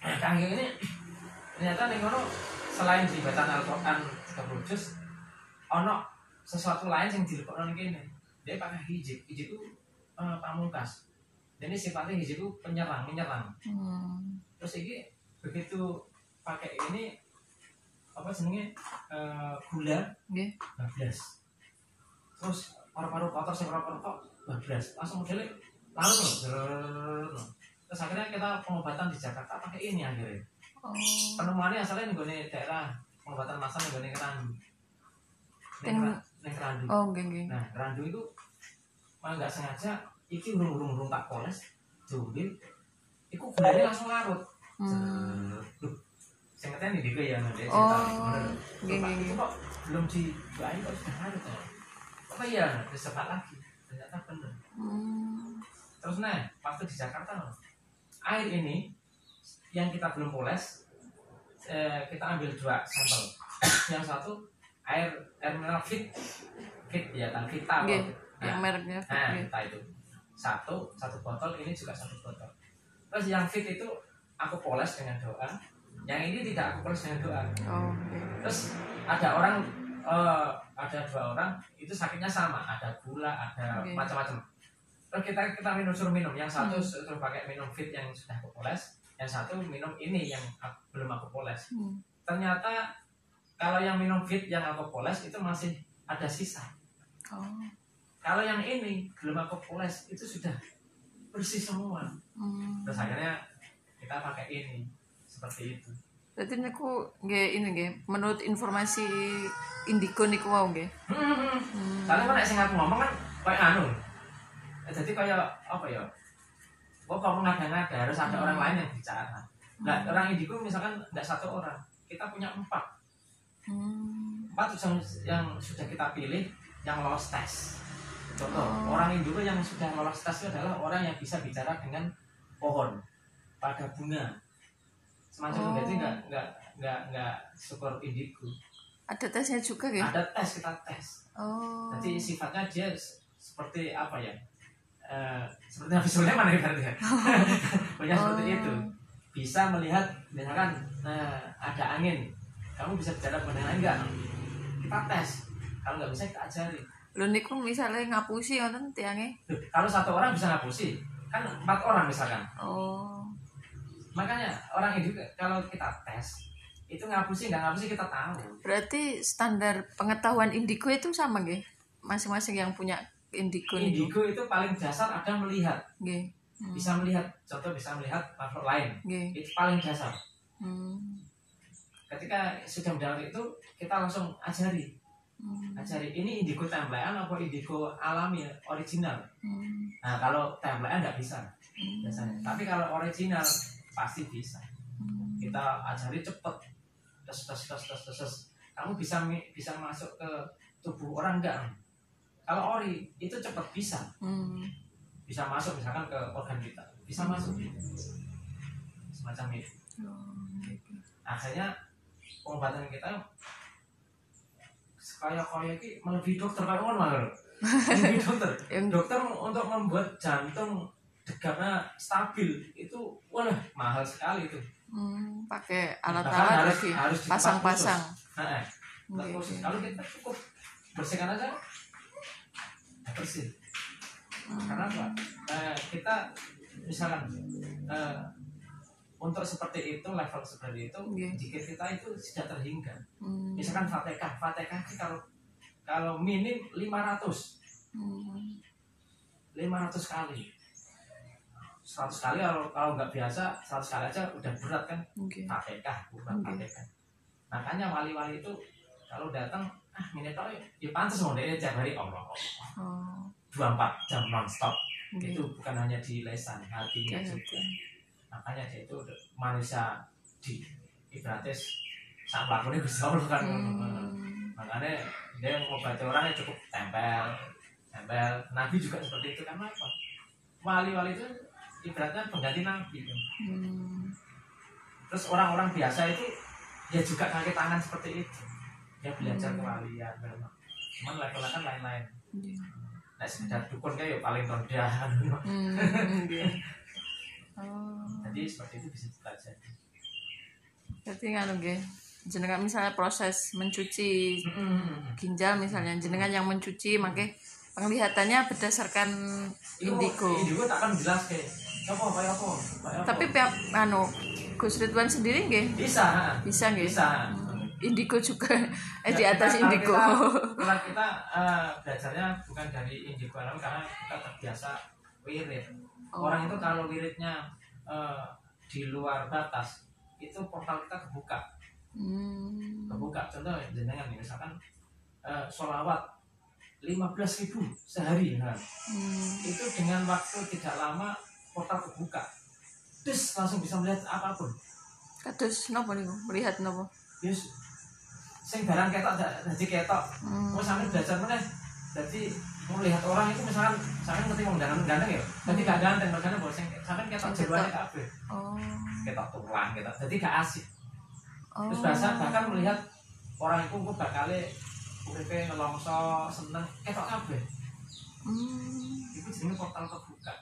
Ini ternyata nih kono selain di bacaan Al-Quran terwujud, ono sesuatu lain yang dilepok nih ini. Dia pakai hijab, hijab itu uh, pamungkas. Ini sifatnya hijab itu penyerang, menyerang. Hmm. Terus ini begitu pakai ini apa jenenge uh, gula nggih bablas terus paru-paru kotor sing paru-paru kok bablas langsung modelnya lalu loh terus akhirnya kita pengobatan di Jakarta pakai ini akhirnya. Oh. penemuannya asalnya nih daerah pengobatan masal nih kerandu. Nih kerandu. Oh geng nah kerandu itu malah nggak sengaja iki urung urung tak poles jumbil itu gulanya langsung larut. Hmm. Saya ngerti di ya nanti saya tahu gini kok belum di dibuahin kok sudah ada tuh apa ya disepak lagi? Ternyata benar hmm. Terus nah waktu di Jakarta air ini yang kita belum poles eh, kita ambil dua sampel. Yang satu air air mineral fit. Fit ya kan kita
okay. nah, yang mereknya
fit nah, kita itu. Satu satu botol ini juga satu botol. Terus yang fit itu aku poles dengan doa. Yang ini tidak aku polis dengan doa. Oh, okay. terus ada orang uh, ada dua orang itu sakitnya sama. Ada gula ada okay. macam-macam terus kita kita minum suruh minum yang satu hmm. suruh pakai minum fit yang sudah aku poles yang satu minum ini yang aku, belum aku poles hmm. ternyata kalau yang minum fit yang aku poles itu masih ada sisa oh. kalau yang ini belum aku poles itu sudah bersih semua hmm. terus akhirnya kita pakai ini seperti itu
Berarti niku nggih ini nggih menurut informasi Indigo niku wow nggih. Hmm.
hmm. Soalnya nek sing aku ngomong kan kayak anu. Jadi kayak apa ya? Kok kamu ngada-ngada harus ada hmm. orang lain yang bicara. Nah, hmm. orang Indigo misalkan tidak satu orang, kita punya empat. Hmm. Empat yang, yang sudah kita pilih yang lolos tes. Contoh, oh. orang Indigo yang sudah lolos tes itu adalah orang yang bisa bicara dengan pohon pada bunga semacam oh. berarti nggak nggak nggak nggak super indigo
ada tesnya juga ya
ada tes kita tes oh jadi sifatnya dia seperti apa ya uh, seperti visualnya mana ya berarti ya punya oh. seperti itu. Bisa melihat misalkan uh, ada angin. Kamu bisa bicara mengenai enggak kita tes. Kalau nggak bisa kita ajari
lu niku misalnya ngapusi nonton tiangnya?
Kalau satu orang bisa ngapusi? Kan empat orang misalkan.
Oh.
Makanya orang itu kalau kita tes itu ngapusi nggak ngapusi kita tahu.
Berarti standar pengetahuan indigo itu sama gak masing-masing yang punya indigo
indigo itu paling dasar ada melihat Gih. Hmm. bisa melihat contoh bisa melihat makhluk lain Gih. itu paling dasar hmm. ketika sudah mendapat itu kita langsung ajari hmm. ajari ini indigo templean apa indigo alami original hmm. nah kalau templean nggak bisa hmm. biasanya tapi kalau original pasti bisa hmm. kita ajari cepet tes tes tes tes, tes. kamu bisa bisa masuk ke tubuh orang enggak kalau ori itu cepat bisa hmm. bisa masuk misalkan ke organ kita bisa hmm. masuk semacam itu oh, akhirnya pengobatan kita kaya kaya ini melebihi dokter kan malah melebihi dokter dokter untuk membuat jantung degatnya stabil itu wah mahal sekali itu
Hmm, pakai alat-alat lagi, pasang-pasang. Nah,
eh. okay. Kalau kita cukup bersihkan aja, bersih. Karena apa? Eh, kita misalkan eh, untuk seperti itu level seperti itu, yeah. jika kita itu sudah terhingga. Hmm. Misalkan fatihah, fatihah kalau kalau minim 500 hmm. 500 kali 100 kali kalau kalau nggak biasa 100 kali aja udah berat kan okay. KPK bukan okay. KPK makanya wali-wali itu kalau datang ah ini tau ya pantas mau dia tiap hari Allah oh. 24 jam nonstop okay. itu bukan hanya di lesan hatinya okay, juga okay. makanya dia itu manusia di ibaratnya saat melakukan bisa Allah kan hmm. makanya dia ngobati orangnya cukup tempel tempel Nabi juga seperti itu kan apa wali-wali itu ibaratnya pengganti nabi kan. Hmm. Terus orang-orang biasa itu ya juga kaki tangan seperti itu. Ya belajar kewalian memang. Cuman levelnya kan lain-lain. Nah sekedar dukun kayak ya paling rendah. Hmm, oh. Jadi seperti itu bisa dipelajari.
Berarti nganu nggih. Jenengan misalnya proses mencuci hmm. ginjal misalnya jenengan yang mencuci makanya penglihatannya berdasarkan indigo.
Indigo tak akan jelas kayak
tapi pihak anu Gus Ridwan sendiri nggih?
Bisa.
Bisa nggih?
Bisa.
Indigo juga eh di atas kita, indigo.
Kita, kita uh, belajarnya bukan dari indigo alam karena kita terbiasa wirid. Oh. Orang itu kalau wiridnya uh, di luar batas itu portal kita kebuka. Hmm. Kebuka. Contoh jenengan misalkan uh, sholawat belas ribu sehari kan. Hmm. Itu dengan waktu tidak lama portal kebuka terus langsung bisa melihat apa pun
terus nopo nih melihat nopo
yes sing barang ketok jadi ketok hmm. mau sampai belajar mana jadi mau melihat orang itu misalkan sampai ngerti mau ganteng ganteng ya jadi gak ganteng makanya boleh sing sampai ketok jeruannya kafe oh. ketok tulang ketok jadi gak asik oh. terus bahasa bahkan melihat orang itu kok bakal uripe ngelongso seneng ketok kafe hmm. itu jenis portal kebuka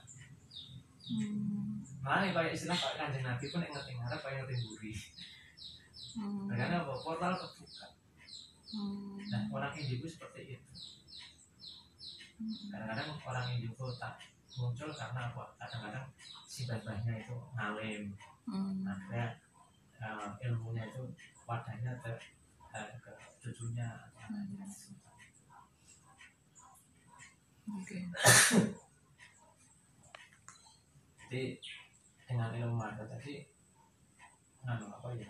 Hmm. Malah kayak istilah kayak kanjeng Nabi pun yang ngerti ngarep kayak ngerti buri. Hmm. Karena apa? Portal kebuka. Hmm. Nah orang indigo seperti itu. Hmm. Kadang-kadang orang indigo tak muncul karena apa? Kadang-kadang si babahnya itu ngalim. Hmm. Nah, kayak uh, ilmunya itu wadahnya ke, uh, ke cucunya. Hmm. Okay. jadi dengan ilmu marga tadi nganu apa ya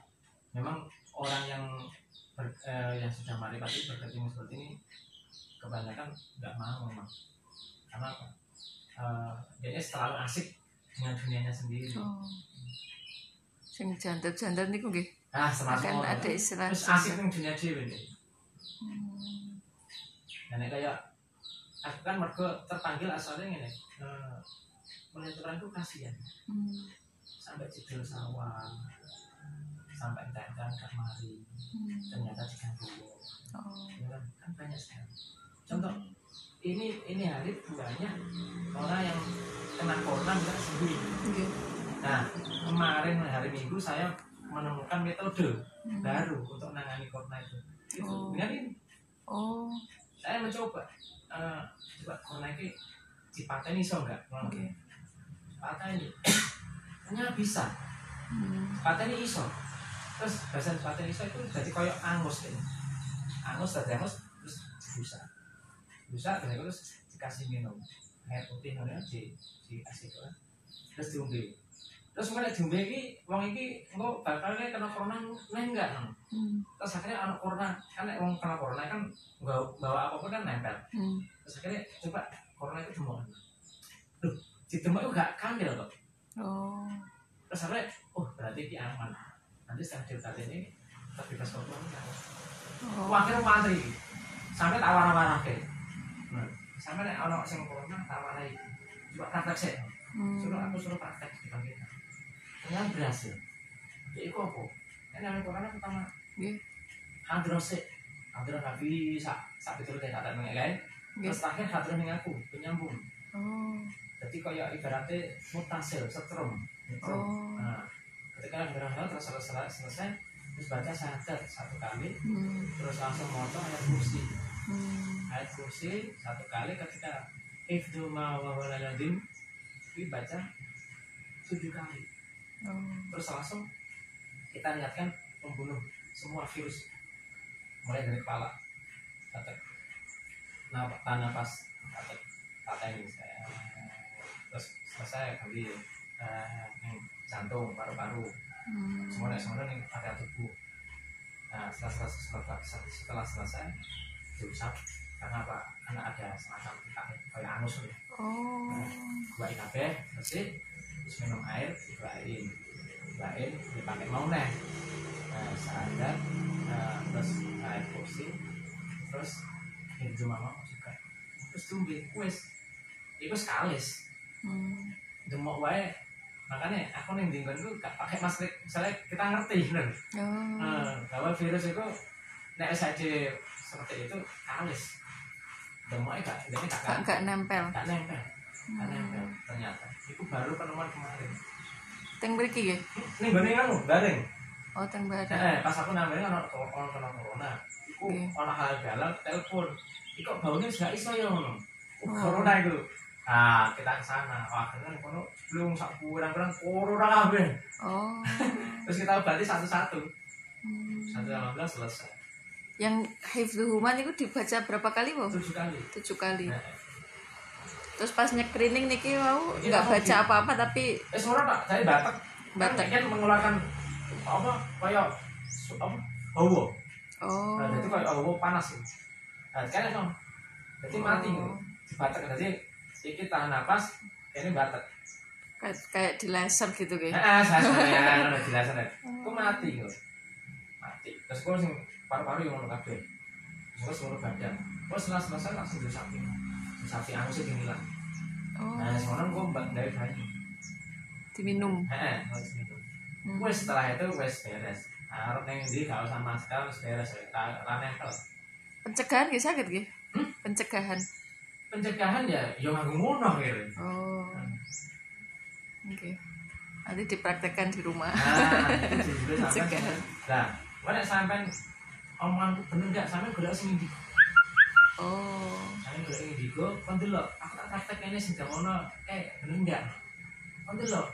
memang orang yang ber, eh, yang sudah marifat itu berketemu seperti ini kebanyakan nggak mau memang karena apa? Uh, dia terlalu asik dengan dunianya sendiri. Oh.
sing jantan-jantan niku nggih.
Ah akan
ada istilah
terus asik dengan dunia dhewe hmm. dan kayak aku kan mergo terpanggil asalnya ini uh, melihat orang itu kasihan. Hmm. sampai cedera sawah sampai enggak kamari hmm. ternyata diganggu oh. ya kan? kan banyak sekali contoh ini ini hari banyak orang yang kena corona bisa sembuh okay. nah kemarin hari minggu saya menemukan metode hmm. baru untuk menangani corona itu itu oh. dengan ini oh saya mencoba uh, coba corona ini ini so enggak okay pateni hanya bisa hmm. pateni iso terus bahasa bahasa iso itu jadi koyo angus ini. Angus dari angus terus busa busa dan terus dikasih minum. Air putih namanya di dikasih itu kan. Terus diumbi terus mulai diumbi ini wong ini engko bakalnya kena corona enggak? Hmm. terus akhirnya anak corona. Kan wong kena corona kan bawa, bawa apa pun kan nempel. Hmm. terus akhirnya coba corona itu demam Duh, di demam itu gak kandil kok. Oh. terus akhirnya oh berarti ini aman nanti setelah delta ini terbebas corona oh. akhirnya mantri sampai tawar-tawar ke nah, sampai nek ono sing corona tawar coba praktek sih hmm. suruh aku suruh praktek di bangkit ternyata berhasil. Ya itu apa? Kan yang corona pertama. Yeah. hadrose hadron nabi sak sak betul kayak kata mengenai terus terakhir hadron yang aku penyambung. Oh. jadi kayak ibaratnya mutasil setrum. Oh. nah ketika hadron terus selesai selesai terus baca syahadat satu kali hmm. terus langsung motor ayat kursi hmm. ayat kursi satu kali ketika ifdu ma wa waladim baca tujuh kali hmm. terus langsung kita lihatkan membunuh semua virus mulai dari kepala kata nah nafas kata kata ini saya terus selesai kali uh, jantung paru-paru. Hmm. semuanya nih pada tubuh. Nah setelah setelah setelah, setelah selesai diusap karena apa? Karena ada semacam kayak anus nih oh. Buat kafe bersih terus minum air dibuatin dibuatin dipakai mau nih nah sadar nah, terus air kursi terus hindu mama juga. Terus tumbuh kuis itu sekalis hmm. demok wae makanya aku nih dingin itu gak pakai masker. Misalnya kita ngerti kan oh. nah, bahwa virus itu nek saja seperti itu kalis demoknya gak ini gak, gak,
gak nempel.
Gak nempel. Gak hmm. nempel ternyata. Itu baru penemuan kemarin.
Teng beriki ya
nih bener kamu garing
oh teng bareng
eh, pas aku namanya kan orang kena corona. Itu orang hal galau telepon. Itu baunya gak iso ya ngono. Oh. corona itu Nah, kita ke sana. Wah, kan kono belum sak kurang-kurang corona kabeh. Oh. Terus kita obati satu-satu. Hmm. Satu belas selesai
yang hifdzu human itu dibaca berapa kali bu?
Tujuh kali.
Tujuh kali. Nah. Terus pas nyekrining niki mau nggak baca apa-apa tapi.
Eh suara pak, saya batak. Batak kan, mengeluarkan apa kayak apa hawa. Oh. Nah, jadi kayak hawa panas itu. Nah, sekarang. Jadi oh. mati gitu. Batak jadi sedikit tahan nafas, ini batak.
Kayak kayak di laser gitu
kayak. Ah, saya di laser. Kok mati gitu. Mati. Terus kok sing paru-paru yang ngono kabeh terus seluruh badan terus setelah selesai langsung disapi disapi sih dingilang oh. nah sekarang gue mbak dari bayi
diminum
heeh harus diminum hmm. wes setelah itu wes beres harus neng di kalau sama sekali beres ranempel
pencegahan gak sakit gak hmm? pencegahan
pencegahan ya yang aku ngono gitu
oh. Hmm. oke. Okay. nanti dipraktekkan di rumah.
Nah itu pencegahan. nah mana sampai omonganku bener gak sampe golek sing indigo oh. Sampe golek indigo kon delok. Aku tak praktek ini sing ngono. Eh bener gak kon delok.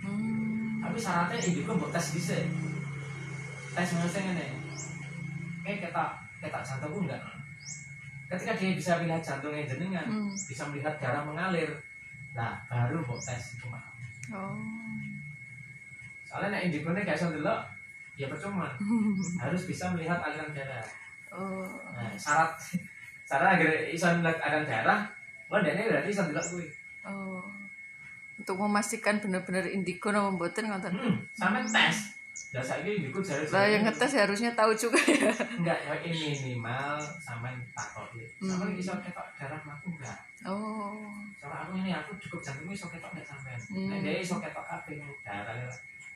Hmm. tapi syaratnya indigo mbok tes dhisik. Tes sing ngene. Kayak kita kita jantungku enggak ketika dia bisa melihat jantungnya jenengan hmm. bisa melihat darah mengalir nah baru mbok tes itu mah oh. soalnya nek indigo nya gak iso delok ya percuma harus bisa melihat aliran darah oh. nah, syarat syarat agar bisa melihat aliran darah lo dia berarti bisa gue
oh. untuk memastikan benar-benar indigo nopo mboten ngoten
hmm, sampai tes Ya saya ini indigo
jari Lah yang ngetes harusnya tahu juga ya.
Enggak, ya ini minimal sampai takut. Sampai hmm. bisa ketok darah aku enggak. Oh. Soalnya aku ini aku cukup jantungnya iso ketok enggak sampai. Hmm. Nah, dia iso ketok kabeh darah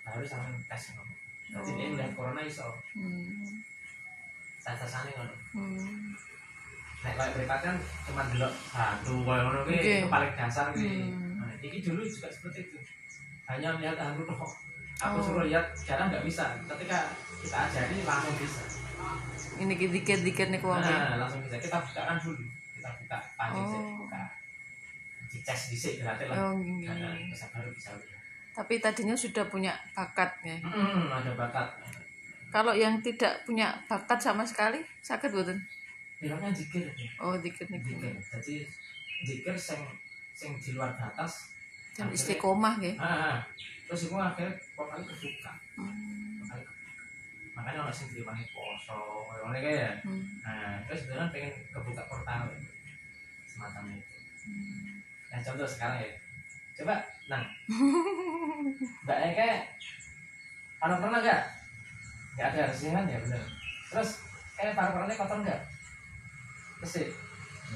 harus sampai tes ngono. Jadi dia ngeliat corona iso. Hmm. Sasane ngono. Hmm. Nek kayak mereka kan cuma delok satu koyo ngono kuwi paling dasar kuwi. Hmm. Nah, ini dulu juga seperti itu. Hanya melihat anggur kok. Aku oh. suruh lihat jarang nggak bisa. Ketika kita ajari langsung bisa.
Ini dikit-dikit nih kuwi.
Nah, langsung bisa. Kita bukakan dulu. Kita buka panjang oh. sih, buka. Dicek dhisik berarti lah. Oh, Nah, baru bisa
tapi tadinya sudah punya bakat ya
hmm, ada bakat
kalau yang tidak punya bakat sama sekali sakit betul
bilangnya jikir
oh jikir jikir
jadi jikir sing sing di luar batas
dan istiqomah ya
ah, terus itu akhirnya kali kebuka. Hmm. makanya orang sing diwangi poso orang kayak ya. Hmm. nah terus sebenarnya pengen kebuka portal semacam itu. Hmm. nah contoh sekarang ya. Coba nah mbak Eka kalau pernah gak nggak ada resihan ya bener. Terus kayak paru-parunya kotor nggak? Terus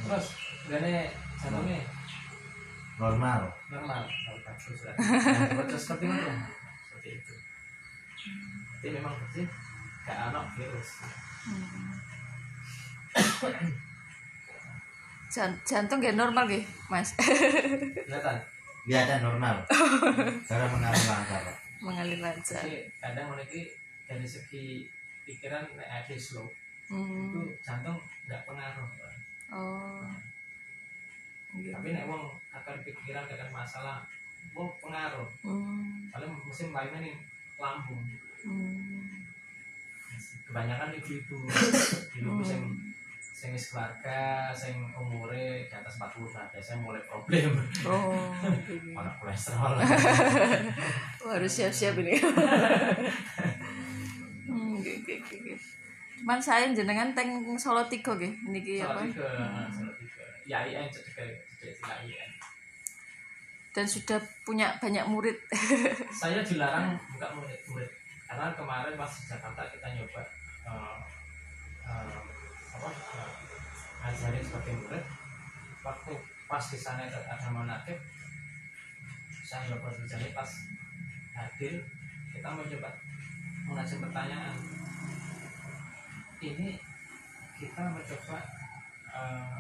terus gane jantungnya
normal.
Normal kalau bagus lah nah, seperti itu seperti itu. Jadi memang bersih gak anak virus.
Jantung gak normal gak mas?
Kelihatan?
Kelihatan normal. Cara mengalir lancar.
Mengalir lancar.
Kadang memiliki dari segi pikiran ada slow hmm. itu jantung nggak pengaruh oh gitu. tapi nek wong akan pikiran akan masalah wong pengaruh hmm. soalnya musim lainnya nih lambung hmm. kebanyakan ibu-ibu ibu-ibu hmm. sing wis keluarga sing umure di atas 40 tahun biasanya mulai problem oh mana kolesterol
harus siap-siap ini Cuman saya jenengan teng Solo Tiga nggih niki
apa? Solo Tiga. Ya IN
Dan sudah punya banyak murid.
saya dilarang buka murid-murid karena kemarin pas di Jakarta kita nyoba uh, uh, apa uh, ngajarin sebagai murid waktu pas di sana ada monakib saya nyoba berjalan pas hadir kita mau coba mengajar pertanyaan ini kita mencoba uh,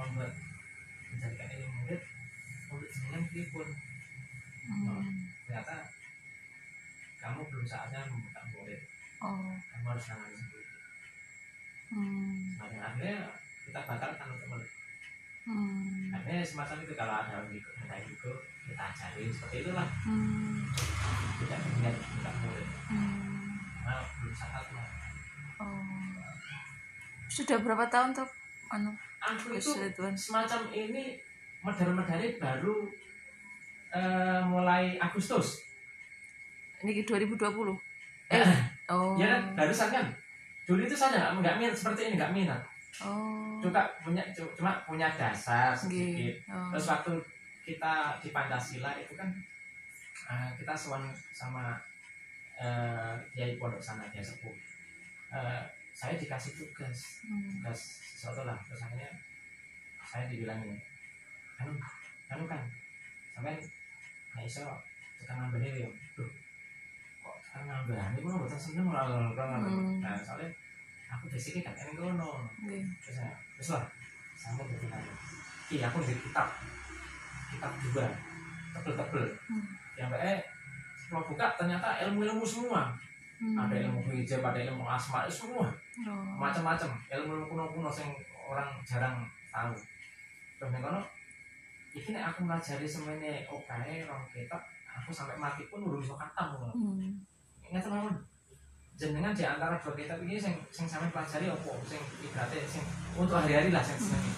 membuat menjadikan ini murid murid dengan pun hmm. oh, ternyata kamu belum saatnya membuka murid oh. kamu harus nangani sendiri hmm. nah, akhirnya kita batalkan untuk murid hmm. akhirnya semacam itu kalau ada yang ikut kita ikut kita ajari seperti itulah hmm. tidak ingat buka murid hmm. nah belum saatnya
oh sudah berapa tahun tuh anu
aku itu semacam ini medali-medali baru uh, mulai Agustus.
Ini 2020
eh oh. ya kan barusan kan? Dulu itu saya nggak minat seperti ini nggak minat. Oh. Cuma punya cuma punya dasar sedikit. oh. terus waktu kita di Pancasila itu kan uh, kita suan sama uh, Kiai Pondok sana dia sepuh. Uh, saya dikasih tugas hmm. tugas sesuatu lah. Terus akhirnya saya dibilang ini anu anu kan sampai nggak iso tekan ini ya? Kok tekan nambah ini gue nggak seneng lah hmm. nah soalnya aku basicnya kan ini kono okay. terus saya terus lah mau bikin aja iya aku bikin kitab. Kitab juga tebel-tebel. Hmm. yang eh kalau buka ternyata ilmu-ilmu semua hmm. ada ilmu hijab ada ilmu asma semua. Oh. macam-macam. Ilmu kuno-kuno yang orang jarang tahu. Terus nih kono ini aku melajari semuanya oke okay, orang kita aku sampai mati pun belum bisa kata hmm. ingat teman jenengan di antara dua kitab ini sing sing sampai pelajari apa? Sing ibaratnya sing untuk hari-hari lah sing hmm. senengi.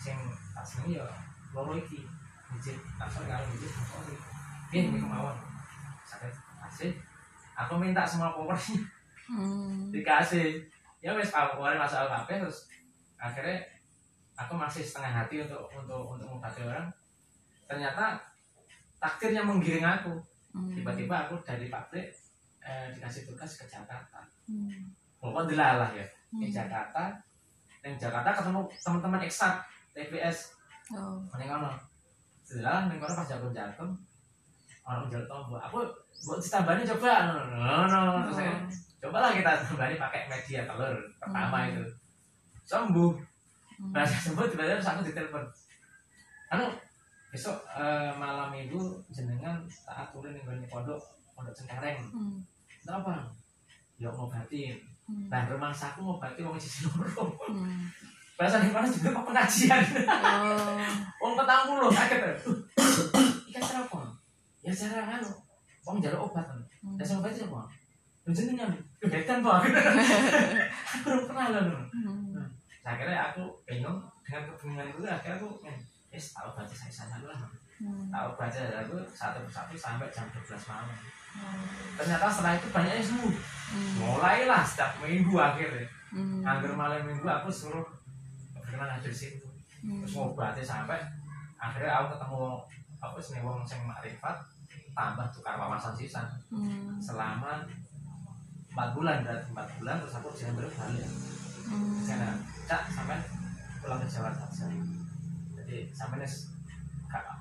Sing tak senengi ya loro iki. Hijab asal kalau hijab ini kemauan sakit? Kasih aku minta semua powernya hmm. dikasih ya wes power masuk HP terus akhirnya aku masih setengah hati untuk untuk untuk mengobati orang ternyata takdirnya menggiring aku hmm. tiba-tiba aku dari pabrik eh, dikasih tugas ke Jakarta hmm. walaupun dilalah ya hmm. di Jakarta di Jakarta ketemu teman-teman eksak TPS oh. mana dilalah nih pas jago-jago orang jual tombol. Aku buat ditambahin coba. No no no terus saya cobalah kita tambahin pakai media telur pertama hmm. itu. Sembuh. Hmm. nah sembuh tiba-tiba aku ditelepon. Anu besok uh, malam minggu jenengan tak aturin yang banyak pondok pondok cengkareng. Hmm. apa ya ngobatin. Hmm. nah rumah saku ngobatin mau sisi loro hmm. bahasa di mana juga pengajian. Oh. Wong petang puluh kaget. Ikan ya cara anu wong jalur obat kan hmm. dan obat itu apa jenengan kebetan kok aku belum pernah loh hmm. akhirnya aku bingung dengan kebingungan itu akhirnya aku ya tahu baca saya sana lah hmm. tahu baca aku satu persatu sampai jam 12 malam hmm. ternyata setelah itu banyaknya sembuh hmm. mulailah setiap minggu akhirnya hmm. hampir malam minggu aku suruh berkenan hadir situ hmm. terus ngobatnya sampai akhirnya aku ketemu apa sih wong sing makrifat tambah tukar wawasan sisa hmm. selama empat bulan berarti empat bulan terus aku jangan balik. Hmm. karena cak sampai pulang ke Jawa saja jadi sampai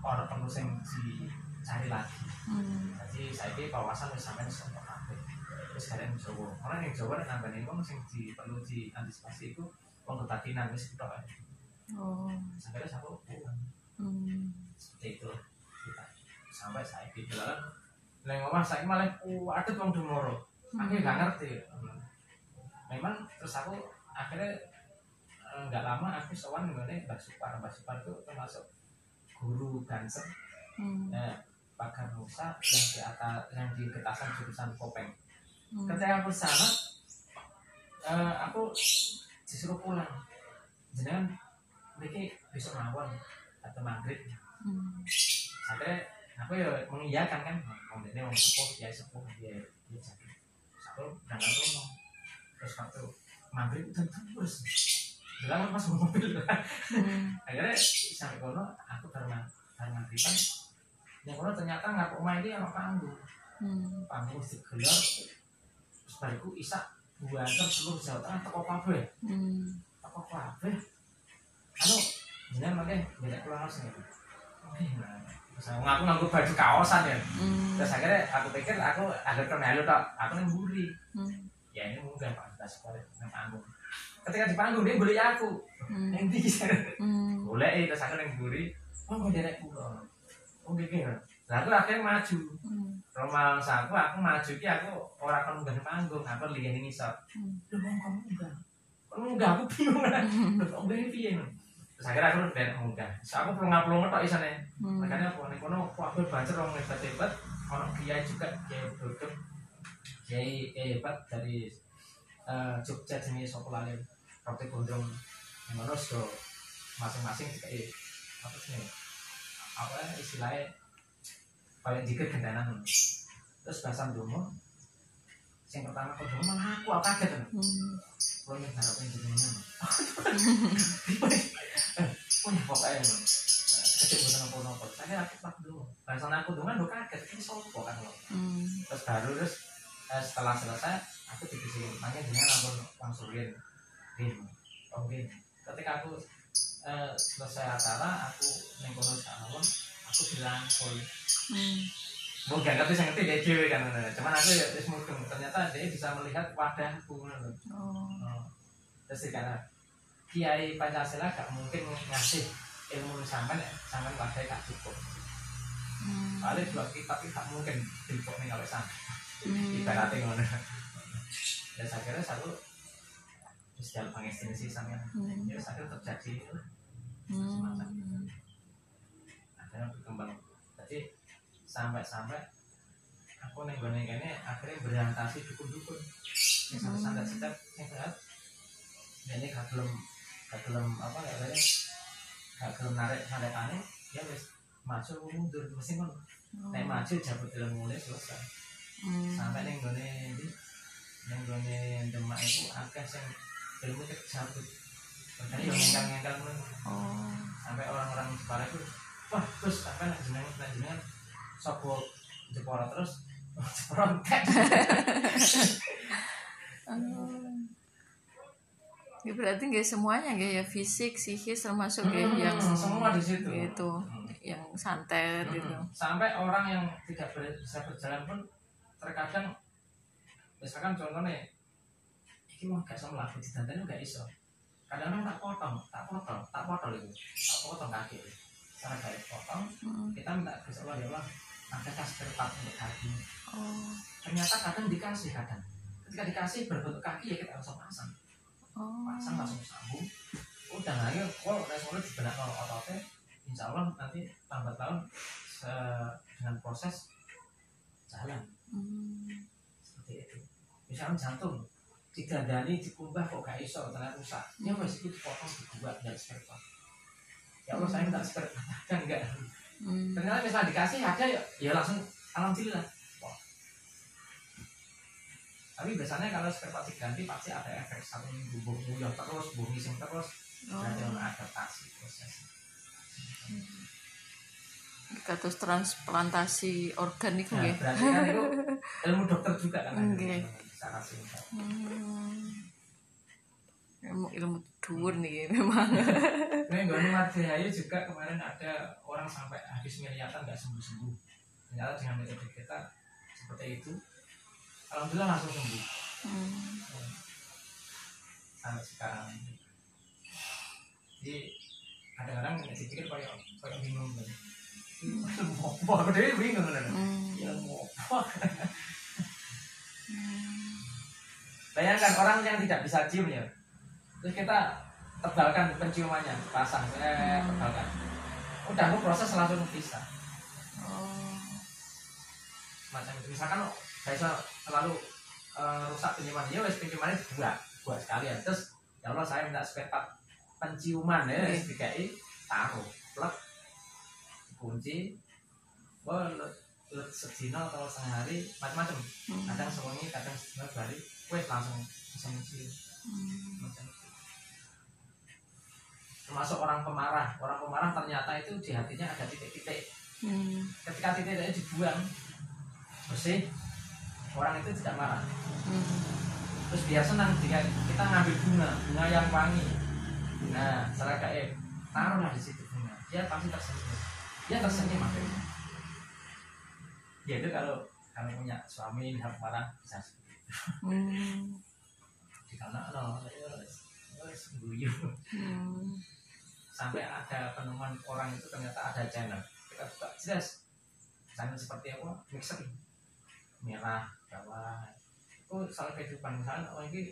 orang perlu sing cari lagi. Hmm. jadi saya ini kawasan wis sampai untuk kabeh. Terus kalian Jawa. Orang yang Jawa nambah nih wong sing di perlu diantisipasi itu wong ketakinan wis kita oh. Sampai satu pulang. Hmm. seperti itu sampai saya di dalam Neng ngomong saya malah uh, ada tuang demoro. Aku nggak ngerti. Memang terus aku akhirnya eh, nggak lama aku sowan ngene Mbak Supar. Mbak Supar itu termasuk guru dancer. Hmm. Ya, Pagar Musa yang di atas yang di ketasan jurusan Kopeng. Hmm. Ketika aku sana, uh, aku disuruh pulang. Jangan mereka besok mawon atau maghrib. Hmm. Sampai aku ya mengiyakan kan mau ini mau sepuh ya sepuh dia dia sakit satu berangkat rumah terus waktu maghrib itu terus. Bilang pas mobil. Hmm. akhirnya sampai kono aku baru baru maghriban yang kono ternyata nggak rumah ini apa panggung. Hmm. panggung digelar terus bariku isak buat seluruh Jawa Tengah toko kafe hmm. toko kafe anu ini makanya beda pulang langsung itu oke nah aku nganggo baju kaosan ya. Hmm. terus akhirnya aku pikir aku ada kenal tak aku yang buri hmm. ya ini mungkin pak. Kita sekolah yang panggung. Ketika di panggung dia boleh aku. Hmm. yang bisa hmm. boleh terus aku yang buri oh mau derek pulau? Oh pikir lah aku akhirnya maju. Hmm. Romal aku aku maju ki aku orang kan nggak panggung. Aku lihat ini sok hmm. lu mau kamu enggak kamu enggak aku bingung lah kok enggak piye terus akhirnya aku udah mudah so aku perlu ngapelung ngetok isane. Hmm. makanya aku nih kono aku baca orang hebat hebat orang kiai juga kiai duduk kiai hebat dari uh, Jogja jenis sopo lali? Roti gondrong. Yang mana so masing-masing juga apa sih apa istilahnya? Paling dikit gendanan. Terus bahasa dulu yang pertama dulu malah aku apa kaget hmm. kalau yang harapin jadi mana oh ya pokoknya kecil bukan apa nopo saya aku tak dulu. Bahasa aku dulu kan kaget ini sopo kan lo? Hmm. terus baru terus eh, setelah selesai aku dikasih tanya dengan aku langsung rin. Rin oh rin. Ketika aku eh, selesai acara aku nengkono sama aku bilang hmm. Mau gak ngerti saya ngerti dia cewek kan, cuman aku ya wis mudeng. Ternyata dia bisa melihat wadahku, oh. oh. Terus karena kiai Pancasila gak mungkin ngasih ilmu sampean sampean wadah gak cukup. Hmm. Soalnya dua kitab gak mungkin cukup nih kalau sama. Hmm. Ibaratnya ngono. Ya saya kira satu terus jalan pengestensi sama hmm. ya saya terjadi hmm. semacam akhirnya berkembang jadi sampai-sampai aku nih gue ini akhirnya berorientasi dukun-dukun. Yang sampai sampai setiap yang sehat ini gak belum gak belum apa ya tadi gak belum narik narik aneh ya wes maju mundur mesti kan oh. naik maju jabut ilmu mulai selesai. Hmm. sampai neng ini neng gone demak itu akeh sing ilmu itu jabut. Makanya yang ngengkang ngengkang oh. sampai orang-orang sekolah itu wah terus sampai nak jenengan nak jenengan sopo jepora terus
Ya berarti nggak semuanya nggak ya fisik, psikis termasuk hmm, yang
semua di situ.
Gitu, hmm. yang santet hmm. gitu.
Sampai orang yang tidak bisa berjalan pun terkadang misalkan contohnya ini mau gak sama lagu di dandan gak iso kadang-kadang tak potong tak potong tak potong itu tak potong kaki cara gak potong hmm. kita minta ke Allah ya Allah ada kas kertas untuk kaki oh. ternyata kadang dikasih kadang. Ketika dikasih berbentuk kaki ya kita langsung pasang. Oh. pasang langsung sambung. Udah lagi kalau resolusi di benak ototnya insya Allah nanti lambat tahun dengan proses jalan. Hmm. seperti itu. Misalnya jantung digandani dikumbah kok gak iso ternyata rusak. Ya wes itu dipotong dibuat dari spare part. Ya Allah saya minta spare part. Ada. enggak
Hmm.
ternyata misalnya dikasih ada ya, ya langsung alhamdulillah Wah. tapi biasanya kalau spare part diganti pasti ada efek satu minggu nguyah terus buh ngising terus
Oh.
ada yang adaptasi proses
Kados transplantasi organ itu
nah,
nggih.
berarti kan itu ilmu dokter juga kan
Nggih.
secara singkat
Hmm. Ilmu ilmu dhuwur nih memang.
Nah, Gonu Mardihayu juga kemarin ada orang sampai habis miliatan nggak sembuh-sembuh. Ternyata dengan metode kita seperti itu, alhamdulillah langsung sembuh
Hmm.
sampai sekarang. Jadi kadang-kadang nggak dipikir kayak kayak bingung kan. Mau apa? Aku dewe bingung kan.
Hmm.
Ya apa? Bayangkan orang yang tidak bisa cium ya, terus kita tebalkan penciumannya, pasang, eh, tebalkan. Udah, aku proses langsung bisa.
Oh.
Macam itu. Misalkan bisa selalu eh, rusak penciuman, ya wes penciumannya dibuat, buat sekalian. Terus ya Allah saya minta spare part penciuman ya, wes dikai taruh, plek, kunci, let, let sedina atau sehari macam-macam.
Hmm.
Kadang sewengi, kadang sedina dua hari, wes langsung bisa mencium.
Hmm.
Macam. Termasuk orang pemarah orang pemarah ternyata itu di hatinya ada titik-titik
Hmm.
ketika titik-titiknya dibuang bersih orang itu tidak marah
Hmm.
terus dia senang jika kita ngambil bunga bunga yang wangi nah secara gaib taruhlah di situ bunga dia pasti tersenyum dia tersenyum akhirnya ya itu kalau kalau punya suami lihat marah bisa seperti itu
Hmm.
di sana no guyu
Hmm.
Sampai ada penemuan orang itu ternyata ada channel. Kita buka jelas channel seperti apa? Mixer merah bawah. Itu salah kehidupan. Misalnya oh ini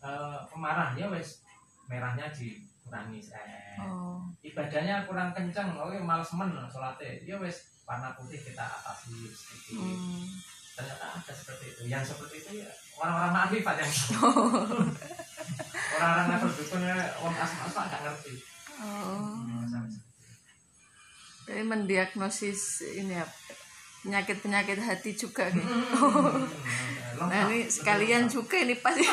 eh, pemarah. Ya wes. Merahnya dikurangi eh,
Oh.
ibadahnya kurang kencang oke males men sholatnya. Ya wes. Warna putih kita atasi sedikit
Hmm.
ternyata ada seperti itu. Yang seperti itu ya orang-orang makrifat yang orang-orang level dukunnya orang asma-asma nggak ngerti
Oh. Jadi mendiagnosis ini ya penyakit-penyakit hati juga nih.
Lengkap.
Nah ini sekalian juga ini pasti.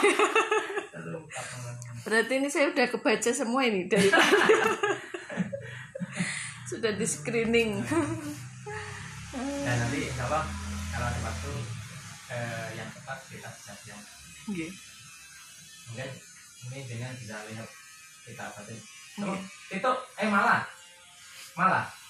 Berarti ini saya udah kebaca semua ini dari sudah di screening.
Dan nanti Allah kalau ada waktu eh, yang tepat kita bisa
Nggih.
mungkin ini dengan bisa lihat kita batin Itu eh malah. Malah